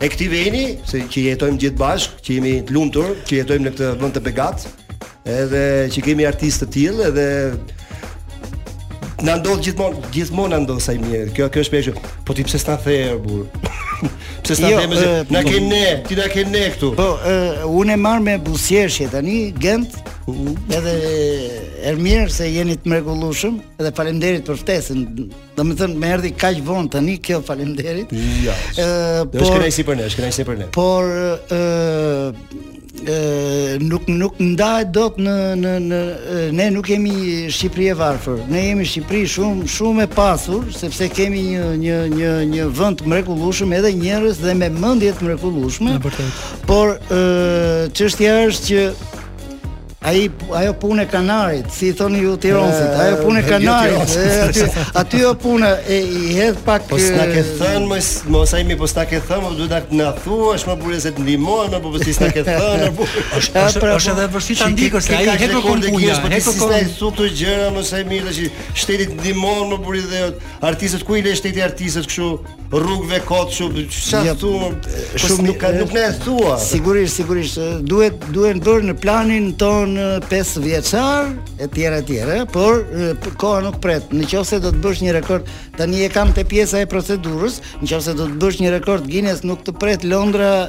e këtij vendi, se që jetojmë gjithë bashkë, që jemi të lumtur, që jetojmë në këtë vend të begat, edhe që kemi artistë të tillë, edhe na ndodh gjithmonë, gjithmonë na ndodh Saimir. Kjo kjo është peshë. Po ti pse s'na the burrë? pse s'na jo, the më na ke ne, ti na ke ne këtu. Po, uh, unë e marr me buzëqeshje tani, Gent. Uh. Edhe Ermir se jeni të mrekullueshëm dhe faleminderit për ftesën Do më thënë, me erdi kaq vonë tani kjo faleminderit. Ja, po, është kënaqësi për ne, është kënaqësi për ne. Por, nuk nuk ndahet dot në në në ne nuk jemi Shqipëri e varfër. Ne jemi Shqipëri shumë shumë e pasur sepse kemi një një një një vend të mrekullueshëm edhe njerëz dhe me mendje të mrekullueshme. Me vërtetë. Por çështja është që Ajo ajo punë e kanarit, si i thoni ju tironsit, ajo punë e kanarit. Aty aty ajo punë e i hedh pak. Po s'na ke thënë more Saimir po s'na ke thënë, po duhet të na thuash mor burrë se të ndihmohen, më po s'na ke thënë. Është është pra, edhe vështirë ta ndikësh se ai hedh për punë, hedh për punë. S'na i thu këto gjëra, more Saimir që shteti të ndihmon mor burrë dhe artistët ku i lë shteti artistët kështu. rrugëve kot shumë çfarë thua shumë nuk ka nuk ne thua sigurisht sigurisht duhet duhen bërë në planin tonë 5 vjeçar etj etj por koha nuk pret në qoftë se do të bësh një rekord tani e kam te pjesa e procedurës në qoftë se do të bësh një rekord Guinness nuk të pret Londra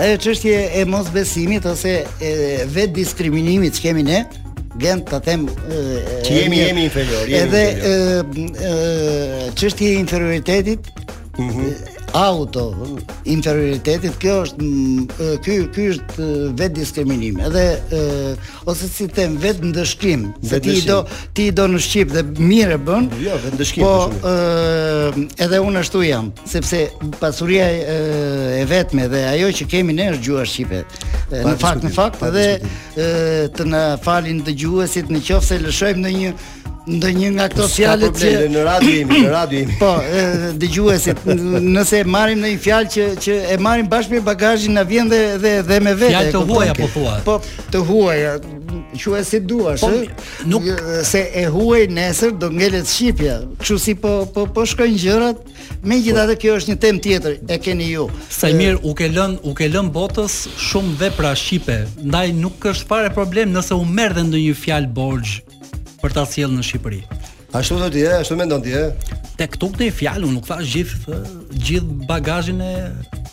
E çështje e mosbesimit ose e vetëdiskriminimit që kemi ne, Gent ta themi që jemi jemi inferiorë, jemi edhe ë çështje e inferioritetit, ëh, mhm. autoinferioritetit, kjo është ky ky është vetëdiskriminim, edhe ë ose si them vetëndëshkim, se ti i do ti i do në shqip dhe mirë e bën. Jo, vetëndëshkim. Po ë edhe unë ashtu jam. sepse pasuria e vetme dhe ajo që kemi ne është gjuha shqipe. Në fakt, në fakt edhe të na falin dëgjuesit në qoftë se lëshojmë ndonjë ndonjë nga këto fjalë që në radio jemi, në radio jemi. Po, dëgjuesit, nëse marrim ndonjë fjalë që që e marrim bashkë me bagazhin na vjen dhe dhe dhe me vete. Fjalë të huaja po thua. Po, të huaja quaji si të duash, po, nuk se e huaj nesër do ngelet shqipja. Kështu si po po po shkojnë gjërat, Megjithatë kjo është një temë tjetër, e keni ju. Saimir u ke lënë, u ke lënë botës shumë vepra shqipe, ndaj nuk është fare problem nëse u merr dhe ndonjë fjalë borxh për ta sjellë në Shqipëri. Ashtu thua ti, ashtu mendon ti, ë? Tek tuk ndonjë fjalë, unë nuk thashë gjithë gjithë bagazhin e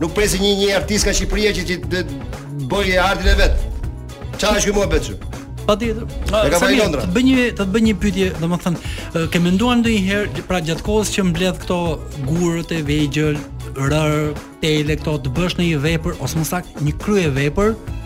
Nuk presin një një artist nga Shqipëria që që të bëjë artin e vet. Çfarë është ky muhabet çu? Patjetër. E ka vajë Londra. Të bëj një të bëj një pyetje, domethënë, ke menduar ndonjëherë pra gjatë kohës që mbledh këto gurët e vegjël, rërë, tele këto të bësh ndonjë vepër ose më saktë një kryevepër,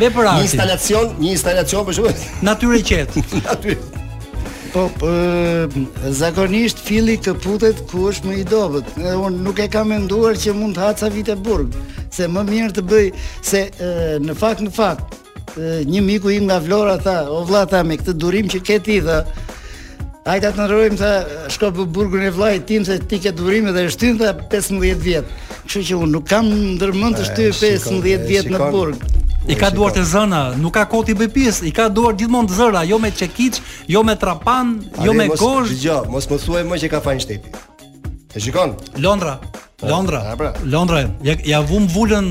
Vepër arti. Një instalacion, një instalacion për shkak natyrë e qetë. Natyrë. Po, po zakonisht filli këputet ku është më i dobët. Unë nuk e kam menduar që mund të ha ca vite burg, se më mirë të bëj se e, në fakt në fakt një miku im nga Vlora tha, o vlla tha me këtë durim që ke ti tha, Hajde ta ndërrojmë, tha, shko bëj burgun e vllait tim, se ti ke durim dhe shtyn, tha, 15 vjetë. Kështu që unë nuk kam ndërmënd të shtyj 15 vjetë në burg. I ka duart e zëna, nuk ka ko t'i bëj pjesë, i ka duart gjithmonë të zëna, jo me çekiç, jo me trapan, jo me gozhd. Jo, mos më thuaj më që ka fajin shteti. E shikon? Londra. Po, Londra. Pra. Londra. Ja, ia vum vulën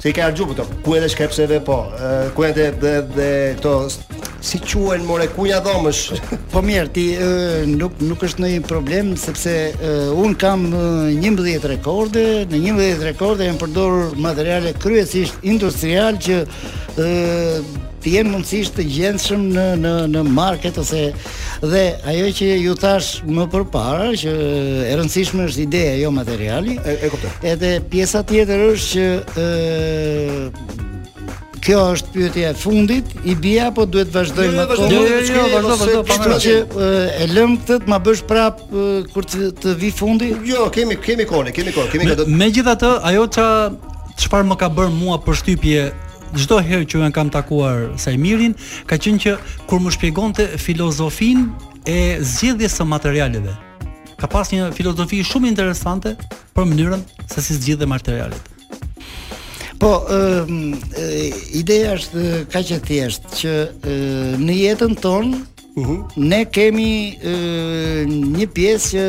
Se i ke harxhu këto, ku edhe shkrepseve po, ku janë dhe, dhe, dhe këto, si quen more, ku janë dhomësh? Po mirë, ti e, nuk, nuk është ndonjë problem, sepse e, unë kam njëmbëdhjetë rekorde, në njëmbëdhjetë rekorde janë përdorur materiale kryesisht industriale që e, të jenë mundësisht të gjendshëm në, në, në market ose Dhe ajo që ju thashë më përpara që e rëndësishme është ideja jo materiali. E, e kuptoj. Edhe pjesa tjetër është që ë Kjo është pyetja e fundit, i bie apo duhet të vazhdojmë jo, jo, atë? Jo, jo, jo, vazhdo, vazhdo, pa më që e lëmë këtë të ma bësh prap kur të, të vij fundi? Jo, kemi kemi kohë, kemi kohë, kemi kohë. Megjithatë, ajo ça çfarë më ka bërë mua përshtypje çdo herë që unë kam takuar Saimirin, ka qenë që kur më shpjegonte filozofinë e zgjedhjes së materialeve. Ka pas një filozofi shumë interesante për mënyrën se si zgjidhe materialet. Po, e, ideja është kaq e thjeshtë që e, në jetën tonë Mhm. Ne kemi e, një pjesë që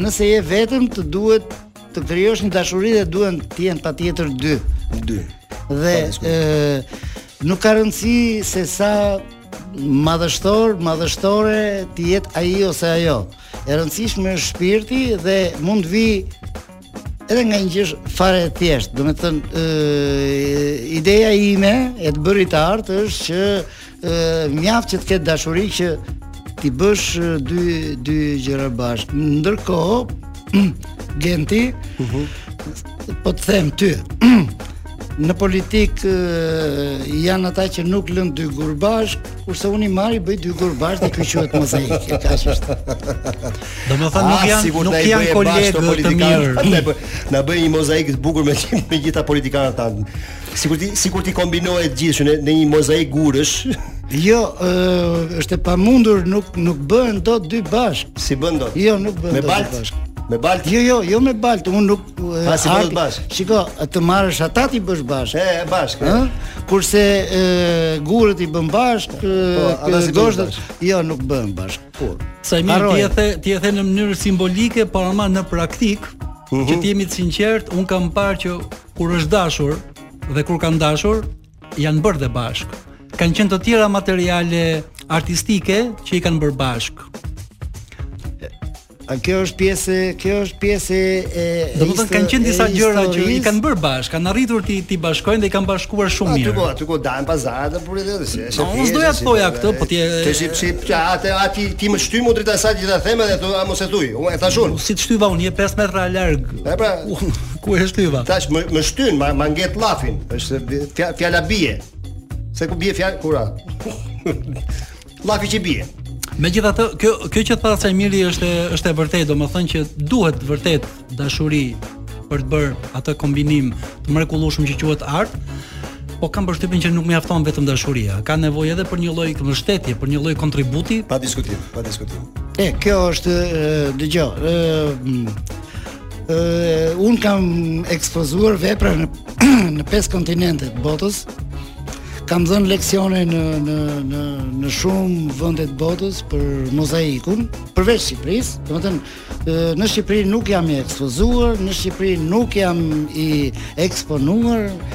nëse je vetëm të duhet Të krijosh një dashuri dhe duhen të jenë patjetër dy. Dy. Dhe ë nuk ka rëndësi se sa madhështor, madhështore të jetë ai ose ajo. E rëndësishme është shpirti dhe mund të vij edhe nga një gjë fare e thjeshtë, domethënë, ë ideja ime e të bërit të artit është që Ëh, mjaft që të ketë dashuri që t'i bësh dy dy gjëra bashkë. Ndërkohë, Genti, uh mhm. -huh. po të them ty, në politikë janë ata që nuk lënë dy gurë bashkë, kurse unë i marr i bëj dy gurë bashkë dhe kjo quhet mozaik, e kaq është. Domethënë nuk ah, janë sigur nuk janë kolegë të mirë. Na bëj një mozaik të bukur me me gjitha politikanët tanë. Sikur t'i sikur t'i kombinoje të gjithë në një mozaik gurësh. Jo, është e pamundur, nuk nuk bëhen dot dy bashkë. S'i bën dot? Jo, nuk bëhen dot dy bashkë. Me baltë? Jo, jo, jo me baltë, unë nuk Ha si bëhet bashkë. Shiko, të marrësh ata t'i bësh bashkë. E, e bashkë. Ë? Kurse e, gurët i bën bashkë, po, ata si gozhda. Jo, nuk bën bashkë. Po. Saimir ti e the, ti e the në mënyrë simbolike, por ama në praktikë, uh -huh. që mhm. të jemi të sinqertë, un kam parë që Kur është dashur dhe kur kanë dashur, janë bërë dhe bashkë. Kanë qenë të tjera materiale artistike që i kanë bërë bashkë. A kjo është pjesë, kjo është pjesë e Do të thonë kanë qenë disa gjëra që i kanë bërë bashkë, kanë arritur t'i t'i bashkojnë dhe i kanë bashkuar shumë mirë. Aty ku, aty ku dajnë pazarat dhe puri dhe si. Po unë s'doja të thoja këtë, po ti ti si si ja atë aty ti më shtyn drejt asaj që ta them edhe thua mos e thuj. Unë e thashë unë. Si të shtyva unë, je 5 metra larg. Po pra, Ku e shtyva? Tash më më shtyn, ma, ma nxjerr llafin. Është fja, fjala bie. Se ku bie fjala kurrë? Llafi që bie. Megjithatë, kjo kjo që tha Saimiri është është e vërtetë, domethënë që duhet vërtet dashuri për të bërë atë kombinim të mrekullueshëm që quhet art. Po kam përshtypjen që nuk mjafton vetëm dashuria, ka nevojë edhe për një lloj mbështetje, për një lloj kontributi. Pa diskutim, pa diskutim. E, kjo është, dëgjo, ë un kam ekspozuar vepra në në pesë kontinente të botës. Kam dhënë leksione në në në në shumë vende të botës për mozaikun, përveç Shqipërisë. Domethënë në Shqipëri nuk jam i ekspozuar, në Shqipëri nuk jam i eksponuar,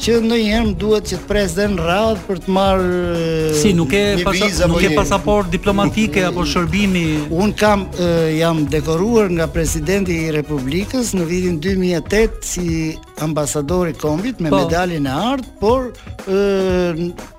që ndonjëherë më duhet që të pres dhe në radhë për të marrë një pasa, një pasaportë diplomatike apo shërbimi un kam e, jam dekoruar nga presidenti i Republikës në vitin 2008 si ambasador i kombit me po. medaljen e artë por e,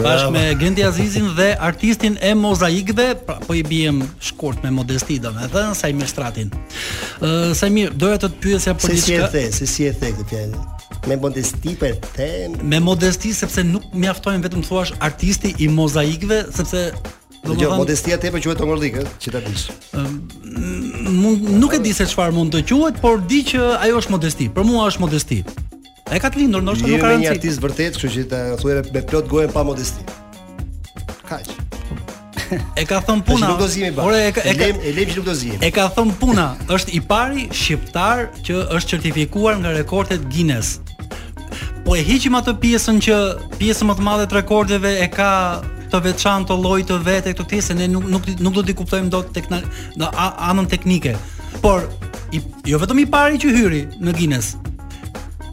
Bashkë me Genti Azizin dhe artistin e mozaikëve, pra po i biem shkurt me modesti domethënë Saimir Stratin. Ë uh, Saimir, doja të të pyesja për diçka. Si si e the, si si e the këtë fjalë? Me modesti për të. Me modesti sepse nuk mjaftojnë vetëm të thuash artisti i mozaikëve, sepse Do jo, modestia tepër quhet tangërllik, ë, që ta dish. Unë nuk e di se çfarë mund të quhet, por di që ajo është modesti. Për mua është modesti. E ka të lindur, ndoshta nuk ka rëndësi. Je një artist vërtet, kështu që thuaj me plot gojë pa modesti. Kaq. E ka thon puna. Ora e ka e lem e lem nuk do zi. E ka thon puna, është i pari shqiptar që është certifikuar nga rekordet Guinness. Po e hiqim atë pjesën që pjesën më të madhe të rekordeve e ka të veçantë të llojit të vet këto ti se ne nuk nuk nuk do t'i kuptojmë dot tek në anën teknike. Por i, jo vetëm i pari që hyri në Guinness,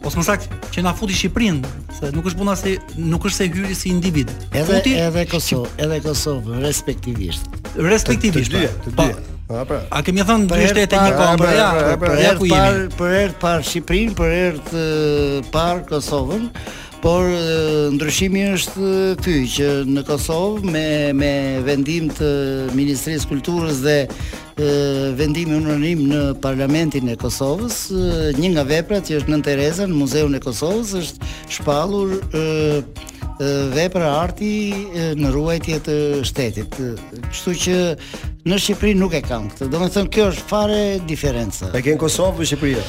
ose më saktë që na futi Shqipërinë, se nuk është puna se nuk është se hyri si individ. Edhe futi, edhe Kosovë, edhe Kosovë respektivisht. Respektivisht. Të dyja, të po, dyja. Po, pra. A kemi thënë dy shtete një komb, pra, ja, pra, pra, ja ku jemi. Për herë par Shqipërinë, për herë par Kosovën, por ndryshimi është ky që në Kosovë me me vendim të Ministrisë së Kulturës dhe vendimi unanim në Parlamentin e Kosovës, një nga veprat që është Nënë Tereza në Muzeun e Kosovës është shpallur vepër arti në ruajtje të shtetit. Kështu që në Shqipëri nuk e kam këtë. Domethënë kjo është fare diferenca. E ke në Kosovë në Shqipëri?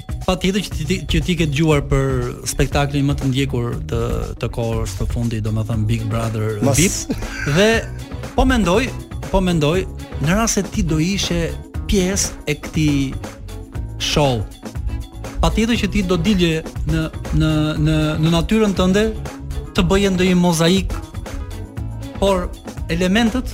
Patjetër që ti që ti ke dëgjuar për spektaklin më të ndjekur të të kohës së fundit, domethënë Big Brother VIP. Dhe po mendoj, po mendoj, në rast se ti do ishe pjesë e këtij show. Patjetër që ti do dilje në në në në natyrën tënde të bëje ndonjë mozaik por elementet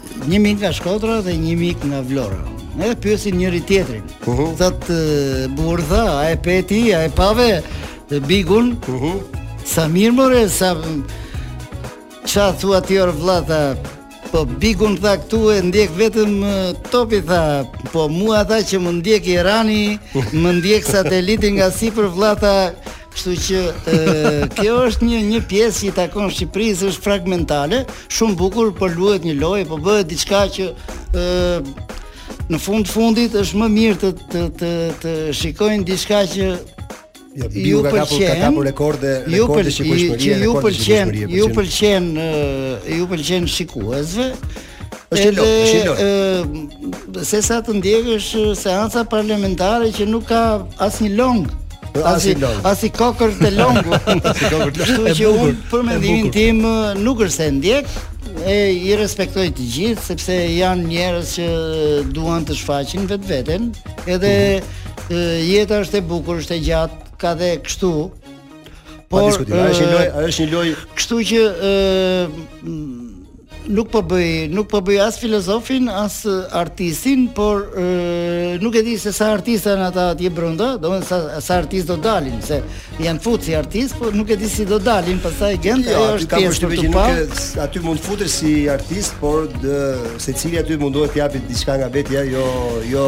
Një mik nga Shkodra dhe një mik nga Vlora. Edhe pyesin njëri-tjetrin. Uh mhm. -huh. Thotë burrë tha, a e pe ti, a e pave dhe Bigun. Uh mhm. -huh. Sa mirë more, sa ça thua ti or vllata? Po Bigun tha këtu e ndjek vetëm topi tha, po mua tha që më ndjek Irani, më ndjek sateliti nga sipër vllata. Kështu që kjo është një një pjesë që i takon Shqipërisë, është fragmentale, shumë bukur, po luhet një lojë, po bëhet diçka që ë në fund të fundit është më mirë të të të, të shikojnë diçka që Ja, ka kapur ka kapur rekorde, rekorde shikueshmërie, ju pëlqen, ju pëlqen, ju pëlqen shikuesve. Është i lodhur, është i lodhur. Se sa të ndjekësh seanca parlamentare që nuk ka asnjë long. Asnji long. Asnji kokërr të longu. Asnji kokërr të longu. Kështu që unë për mendimin tim nuk është se ndjek, e i respektoj të gjithë sepse janë njerëz që duan të shfaqin vetveten, edhe mhm. jeta është e bukur, është e gjatë, ka dhe kështu, Po diskutim, është një lojë, është një lojë. Kështu që ë nuk po bëj, nuk po bëj as filozofin, as artistin, por ë nuk e di se sa artistë janë ata atje brenda, domethënë sa sa artistë do dalin, se janë fut si artistë, por nuk e di si do dalin, pastaj gjendja jo, është pjesë për të pa. Aty mund të futesh si artist, por secili aty mundohet të japë diçka nga vetja, jo jo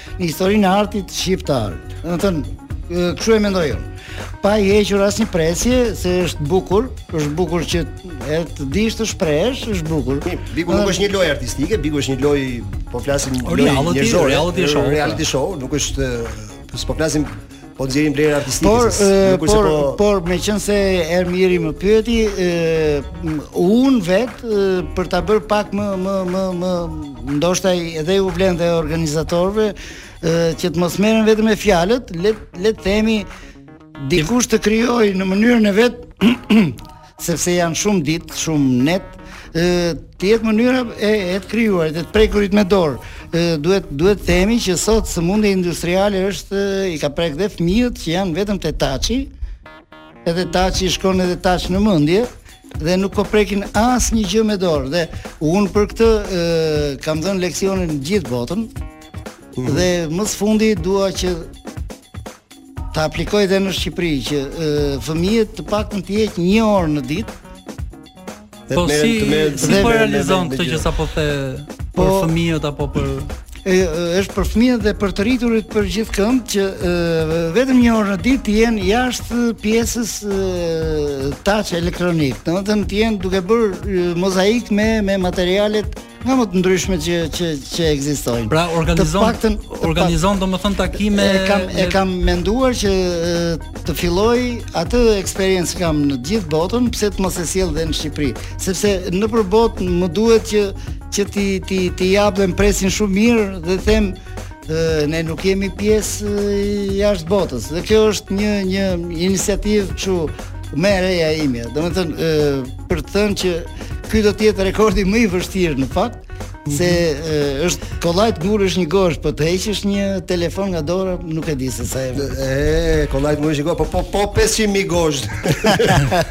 Në historinë e artit shqiptar, domethënë, kështu e mendoj unë. Pa i hequr asnjë presje se është bukur, është bukur që e të dish të shprehesh, është bukur. Bigu nuk është një lojë artistike, Bigu është një lojë, po flasim lojë njerëzore, reality show. Reality show, nuk është po flasim Po nxjerrin vlerë artistike. Por, e, por, po... por meqenëse Ermiri më pyeti, e, unë vetë e, për ta bërë pak më më më më ndoshta edhe u vlen dhe organizatorëve që të mos merren vetëm me fjalët, le le të themi dikush të krijojë në mënyrën e vet sepse janë shumë ditë, shumë net, ë të jetë mënyra e e të krijuarit, e të prekurit me dorë. ë duhet duhet të themi që sot sëmundja industriale është i ka prek dhe fëmijët që janë vetëm te taçi. Edhe taçi shkon edhe taç në mendje dhe nuk po prekin asnjë gjë me dorë dhe un për këtë ë kam dhënë leksione në gjithë botën. Mm -hmm. Dhe më së fundi dua që Ta aplikoj dhe në Shqipëri që fëmijët të paktën të jetë një orë në ditë. Po si si e realizon këtë që sapo the po, për fëmijët apo për e, është për fëmijët dhe për të rriturit për gjithkënd që e, vetëm një orë në ditë të jenë jashtë pjesës e, touch elektronik, domethënë të jenë duke bërë mozaik me me materialet nga më të ndryshme që që që ekzistojnë. Pra organizon të paktën organizon domethënë takime e kam e kam menduar që të filloj atë eksperiencë kam në gjithë botën, pse të mos e sjell dhe në Shqipëri, sepse nëpër botë më duhet që që t'i t'i t'i jap dhe më presin shumë mirë dhe them ne nuk jemi pjesë jashtë botës. Dhe kjo është një një iniciativë kështu më e reja ime. Domethënë për të thënë që ky do të jetë rekordi më i vështirë në fakt, se e, është kollaj të ngulësh një gozhdë, po të heqësh një telefon nga dora, nuk e di se sa e. E, kollaj të ngulësh një gozhdë, po po po 500 mijë gozhdë.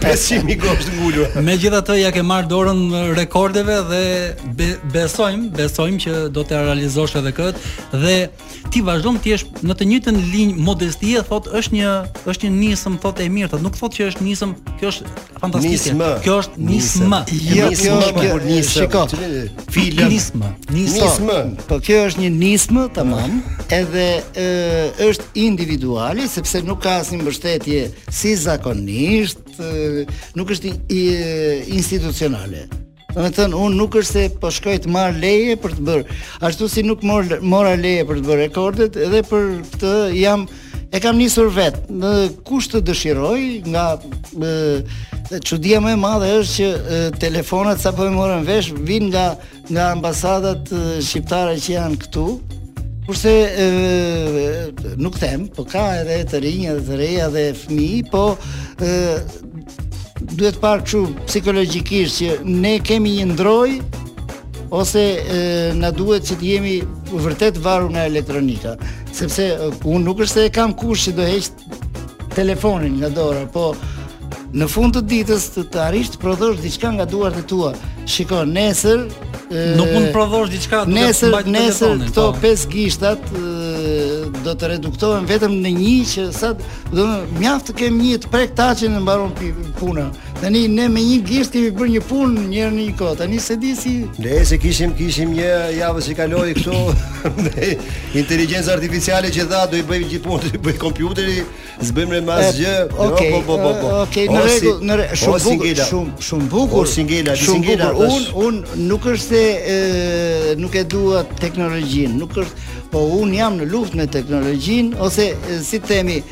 500 mijë gozhdë të ngulura. Megjithatë ia ke marrë dorën rekordeve dhe Be, besojmë, besojmë që do ta realizosh edhe këtë dhe ti vazhdon të jesh në të njëjtën linjë modestie, thotë është një është një nismë thotë e mirë, thotë nuk thotë që është nismë, kjo është fantastike. Nismë. Kjo është nismë. Jo, kjo është një nismë. Shiko. Fila nismë. Nismë. Po kjo është një nismë tamam, edhe e, është individuale sepse nuk ka asnjë mbështetje si zakonisht, e, nuk është i, i, institucionale. Domethënë unë nuk është se po shkoj të marr leje për të bërë, ashtu si nuk mor mora leje për të bërë rekordet, edhe për këtë jam e kam nisur vetë. Ë kush të dëshirojë nga ë çudia më e madhe është që e, telefonat sapo e morën vesh vijnë nga nga ambasadat e, shqiptare që janë këtu. Kurse e, nuk them, po ka edhe të rinj edhe të reja dhe fëmijë, po e, Duhet parë kështu psikologjikisht që ne kemi një ndrojtje ose e, na duhet që të jemi vërtet varur nga elektronika, sepse unë nuk është se e kam kusht që do heq telefonin nga dora, po në fund të ditës të, të arrish të prodhosh diçka nga duart e tua. Shiko, nesër nuk mund të prodhosh diçka duke nesër, mbajtur nesër telefonin. Nesër këto po. pesë gishtat do të reduktohen vetëm në një që sa Do të thotë mjaft të kem një të prek taçin e mbaron puna. Tani ne me një gisht kemi bërë një punë një herë në një kohë. Tani se di si. Ne se kishim kishim një javë që kaloi këtu me inteligjenca artificiale që tha do i bëjmë gjithë punën, do i bëj kompjuteri, s'bëjmë ne më asgjë. Jo, okej, po po po. po. Okej, në rregull, në rregull, shumë bukur, shumë shumë bukur. Singela, singela. Un un nuk është se nuk e dua teknologjinë, nuk është Po un jam në luftë me teknologjinë ose si themi,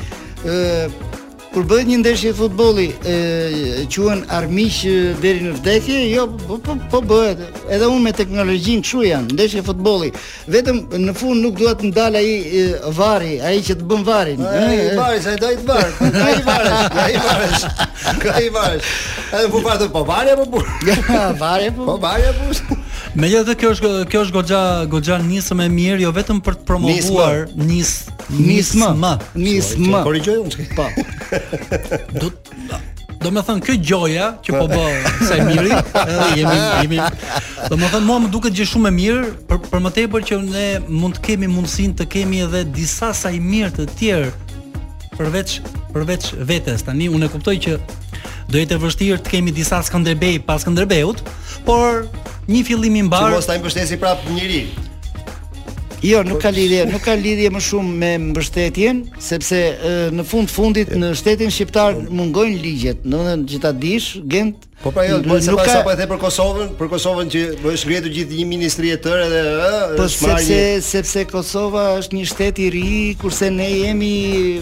ë kur bëhet një ndeshje futbolli, ë quhen armiq deri në vdekje, jo po po, po bëhet. Edhe unë me teknologjinë çu jam, ndeshje futbolli. Vetëm në fund nuk dua të ndal ai varri, ai që të bën varrin. Ai varri, ai do të varr. Ai varri, ai varri. Ai varri. Edhe po varri po varri apo po. Ja, varri po. Po varri po. Megjithatë kjo është kjo është goxha goxha nisëm e mirë, jo vetëm për të promovuar nis nismë, nismë. Korrigjoj unë. Po. Do Do me thënë, kjo gjoja që po bën Saimiri, edhe jemi, jemi... Do me thënë, mua më duket gjë shumë e mirë, për, për më tepër që ne mund të kemi mundësin të kemi edhe disa Saimirë të tjerë, përveç, përveç vetes. Tani, unë e kuptoj që do jetë e vështirë të kemi disa Skënderbej pas Skënderbeut, Por një fillim i mbarë. Mos ta mbështesi prap njëri. Jo, nuk ka lidhje, nuk ka lidhje më shumë me mbështetjen, sepse e, në fund fundit në shtetin shqiptar mungojnë ligjet. Domethënë që ta dish, Gent, Po pra jo, po se nuk pas ka- sapo e the për Kosovën, për Kosovën që po është ngritur gjithë një ministri e tërë edhe ë, Po është marrë sepse një- sepse Kosova është një shtet i ri, kurse ne jemi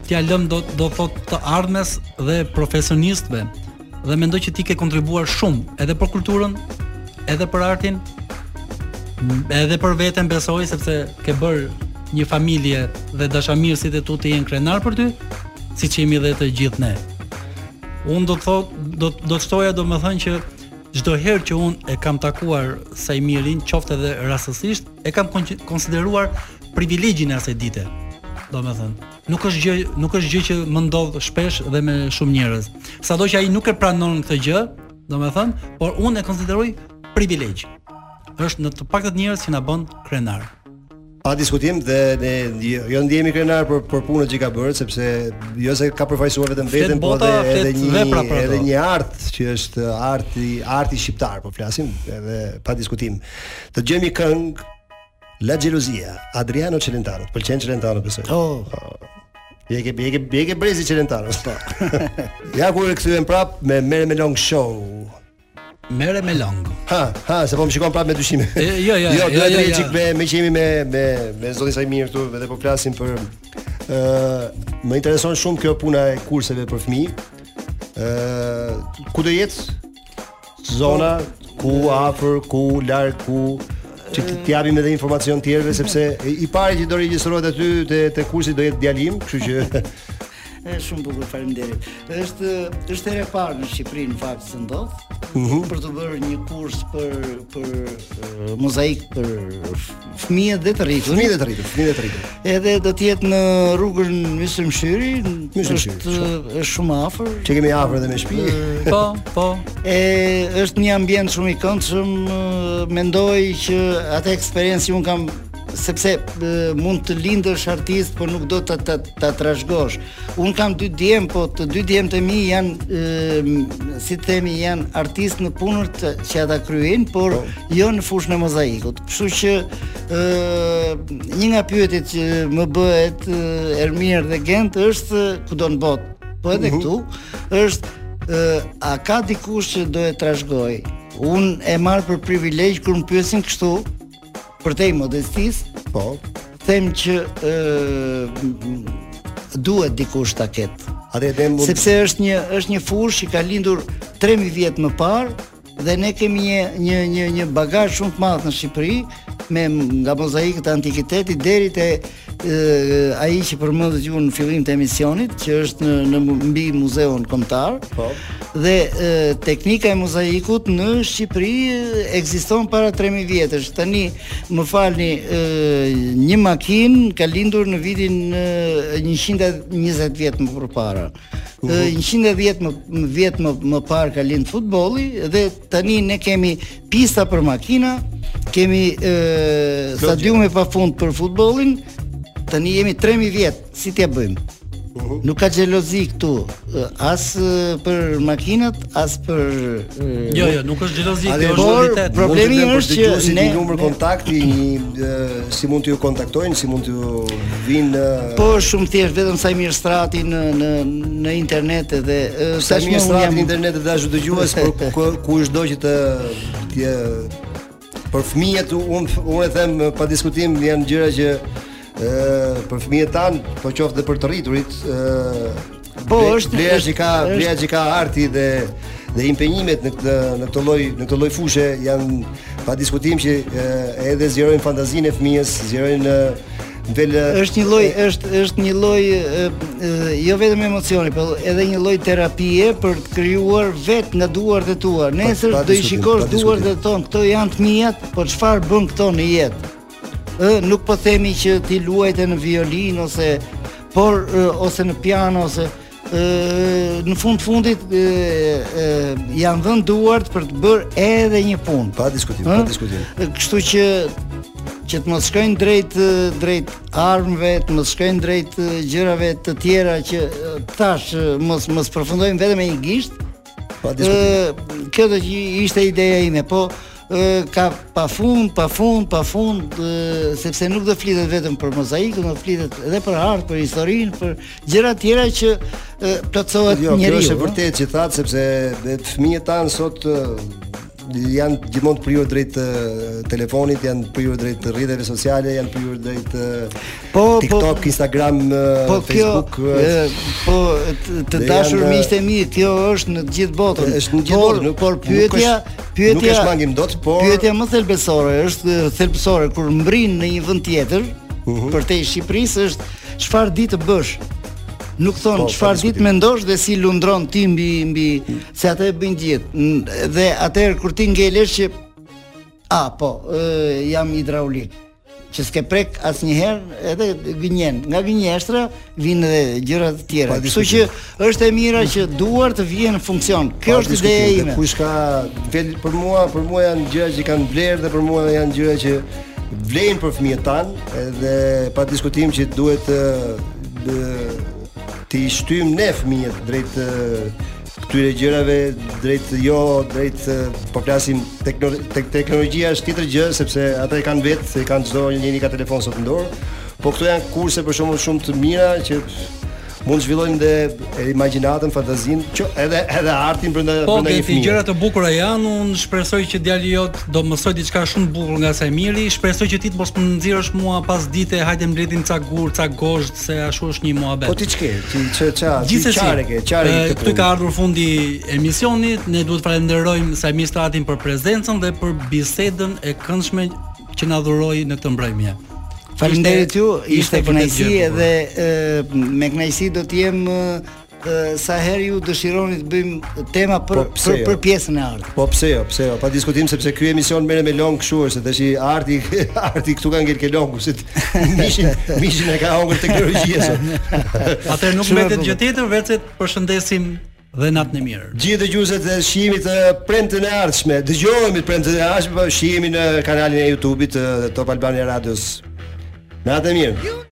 T'ia lëm do do të thotë të ardhmes dhe profesionistëve dhe mendoj që ti ke kontribuar shumë edhe për kulturën, edhe për artin, edhe për veten besoj sepse ke bërë një familje dhe dashamirësit e tu të jenë krenar për ty, siç jemi edhe të gjithë ne. Unë do të thot, do do të shtoja domethënë që çdo herë që unë e kam takuar Saimirin, qoftë edhe rastësisht, E kam konsideruar privilegjin e asaj dite. Domethënë, nuk është gjë, nuk është gjë që më ndodh shpesh dhe me shumë njerëz. Sado që ai nuk e pranon këtë gjë, domethënë, por unë e konsideroj privilegj. Është nga të paktët njerëz që na bën krenar. Pa diskutim dhe ne jo, jo ndihemi krenar për për punën që ka bërë sepse jo se ka përfaqësuar vetëm veten, por edhe edhe një vepra për edhe një art që është arti, arti shqiptar, po flasim edhe pa diskutim. Të gjejmë këngën La Gelosia, Adriano Celentano, të pëlqen Celentano besoj. Oh. Je ke je ke je ke brezi Celentano. Po. ja ku e kthyem prapë me Merre me Lëng Show. Merre me Lëng. Ha, ha, se po më shikon prapë me dyshim. Jo, jo, jo, jo, jo, jo. Me me qemi me me me zotin Saimir këtu dhe po flasim për ë uh, më intereson shumë kjo puna e kurseve për fëmijë. ë uh, ku do jetë zona ku afër, ku larg, ku që t'i japim edhe informacion tjerëve sepse i pari që do regjistrohet aty te te kursi do jetë djali im, kështu që është shumë bukur, faleminderit. Është është hera e parë në Shqipëri në fakt që ndodh. Uh mhm. -huh. Për të bërë një kurs për për uh, mozaik për fëmijët dhe të rritur. Fëmijët dhe të rritur, fëmijët dhe të rritur. Edhe do të jetë në rrugën Myslym Shyri, Myslym Shyri. Është është shumë afër. E kemi afër edhe me shtëpi. Po, po. E është një ambient shumë i këndshëm. Mendoj që atë eksperiencë që unë kam sepse mund të lindësh artist, por nuk do ta ta, ta trashëgosh. Unë kam dy djem, po të dy djemtë e mi janë si të themi janë artistë në punën që ata kryejnë, por oh. jo në fushën e mozaikut. Kështu që ë një nga pyetjet që më bëhet Ermir dhe Gent është kudo në botë. Po edhe mhm. këtu uh -huh. është ë a ka dikush që do e trashëgojë? Unë e marr për privilegj kur më pyesin kështu, Përtej modestisë, po, them që ë duhet dikush ta ketë. Atë dhe mund sepse është një është një fushë që ka lindur 3000 vjet më parë dhe ne kemi një një një një bagazh shumë të madh në Shqipëri me nga mozaikët e antikitetit deri te uh, ai që përmendët ju në fillim të emisionit, që është në, në mbi muzeun kombëtar. Po. Dhe uh, teknika e mozaikut në Shqipëri ekziston para 3000 vjetësh. Tani më falni, uh, një makinë ka lindur në vitin uh, 120 vjet më përpara. 110 vjet vjet më më parë ka lind futbolli dhe tani ne kemi pista për makina, kemi ë stadiume pafund për futbollin. Tani jemi 3000 vjet, si t'ia bëjmë? Nuk ka xhelozi këtu, as për makinat, as për Jo, jo, nuk është xhelozi, kjo është realitet. Problemi është që si ne numër kontakti një si mund t'ju kontaktojnë, si mund t'ju vijnë në Po shumë thjesht vetëm Saimir Strati në në në internet edhe Saimir Strati në internet edhe ashtu dëgjues, por ku është do që të të për fëmijët un un e them pa diskutim janë gjëra që ë për fëmijët tanë, po qoftë dhe për të rriturit, ë Po është vlera që ka vlera që ka arti dhe dhe impenjimet në këtë në këtë lloj në këtë lloj fushe janë pa diskutim që edhe zgjerojnë fantazinë e fëmijës, zgjerojnë Del është një lloj është është një lloj jo vetëm emocioni, por edhe një lloj terapie për të krijuar vetë nga duart e tua. Nesër do i shikosh duart e tua, këto janë të mia, po çfarë bën këto në jetë? Ë nuk po themi që t'i luajte në violinë ose por ose në piano ose në fund fundit janë dhënë duart për të bërë edhe një punë. Pa diskutim, pa diskutim. Kështu që që të mos shkojnë drejt drejt armëve, të mos shkojnë drejt gjërave të tjera që tash mos mos përfundojmë vetëm me një gisht, Pa diskutim. Kjo do të ishte ideja ime, po ka pa fund, pa fund, pa fund, sepse nuk do flitet vetëm për mozaikun, do flitet edhe për art, për historinë, për gjëra të tjera që plotësohet njeriu. Jo, është e vërtetë që thatë sepse fëmijët tanë sot janë gjithmonë të prirur drejt telefonit, janë të prirur drejt rrjeteve sociale, janë të prirur drejt po, po TikTok, po, Instagram, po, Facebook. Kjo, e, po të dashur janë, miqtë e mi, kjo është në të gjithë botën. Është në të gjithë botën, nuk, por pyetja, është, pyetja nuk e shmangim dot, por pyetja më thelbësore është thelbësore kur mbrin në një vend tjetër, uh mhm. -huh. përtej Shqipërisë është çfarë di të bësh nuk thonë po, çfarë di të mendosh dhe si lundron ti mbi mbi Se atë e bëjnë të gjithë. Dhe atëherë kur ti ngelesh që a po, e, jam hidraulik që s'ke prek asnjëherë edhe gënjen. Nga gënjeshtra vijnë edhe gjëra të tjera. Kështu që është e mira që duart të vihen në funksion. Kjo është ideja ime. Kush ka vel për mua, për mua janë gjëra që kanë vlerë dhe për mua janë gjëra që vlejnë për fëmijët tanë, edhe pa diskutim që duhet të t'i shtyjmë ne fëmijët drejt këtyre gjërave, drejt jo, drejt po flasim tek tek teknologjia është tjetër gjë sepse ata e kanë vetë, e kanë çdo njeri ka telefon sot në dorë. Po këto janë kurse për shembull shumë të mira që mund të zhvillojnë dhe imagjinatën, fantazinë, që edhe edhe artin brenda po, brenda një fëmije. Po, gjëra të bukura janë, unë shpresoj që djali jot do të mësojë diçka shumë të bukur nga Saimiri, shpresoj që ti të mos më nxjerrësh mua pas dite, hajde mbledhim ca gurë, ca gozhdë, se ashtu është një muhabet. Po ti çke, ti çe ça, ti çare ke, çare ke. Këtu ka ardhur fundi emisionit, ne duhet të falenderojmë Saimir Stratin për prezencën dhe për bisedën e këndshme që na dhuroi në këtë mbrëmje. Faleminderit ju, ishte kënaqësi edhe me kënaqësi do të jem sa herë ju dëshironi të bëjmë tema për po për, jo? për pjesën e artit. Po pse jo, pse jo? Pa diskutim sepse ky emision merret me lëng kështu është, tash arti arti këtu ka ngelë lëngu se mishin mishin e ka hëngër teknologjia sot. Atëherë nuk mbetet gjë tjetër veçse të përshëndesim me natën e mirë. Gjithë dëgjuesit shihemi të premtën e ardhshme, dëgjohemi premtën e ardhshme, po shihemi në kanalin e YouTube-it të Top Albania Radios. Natën e mirë.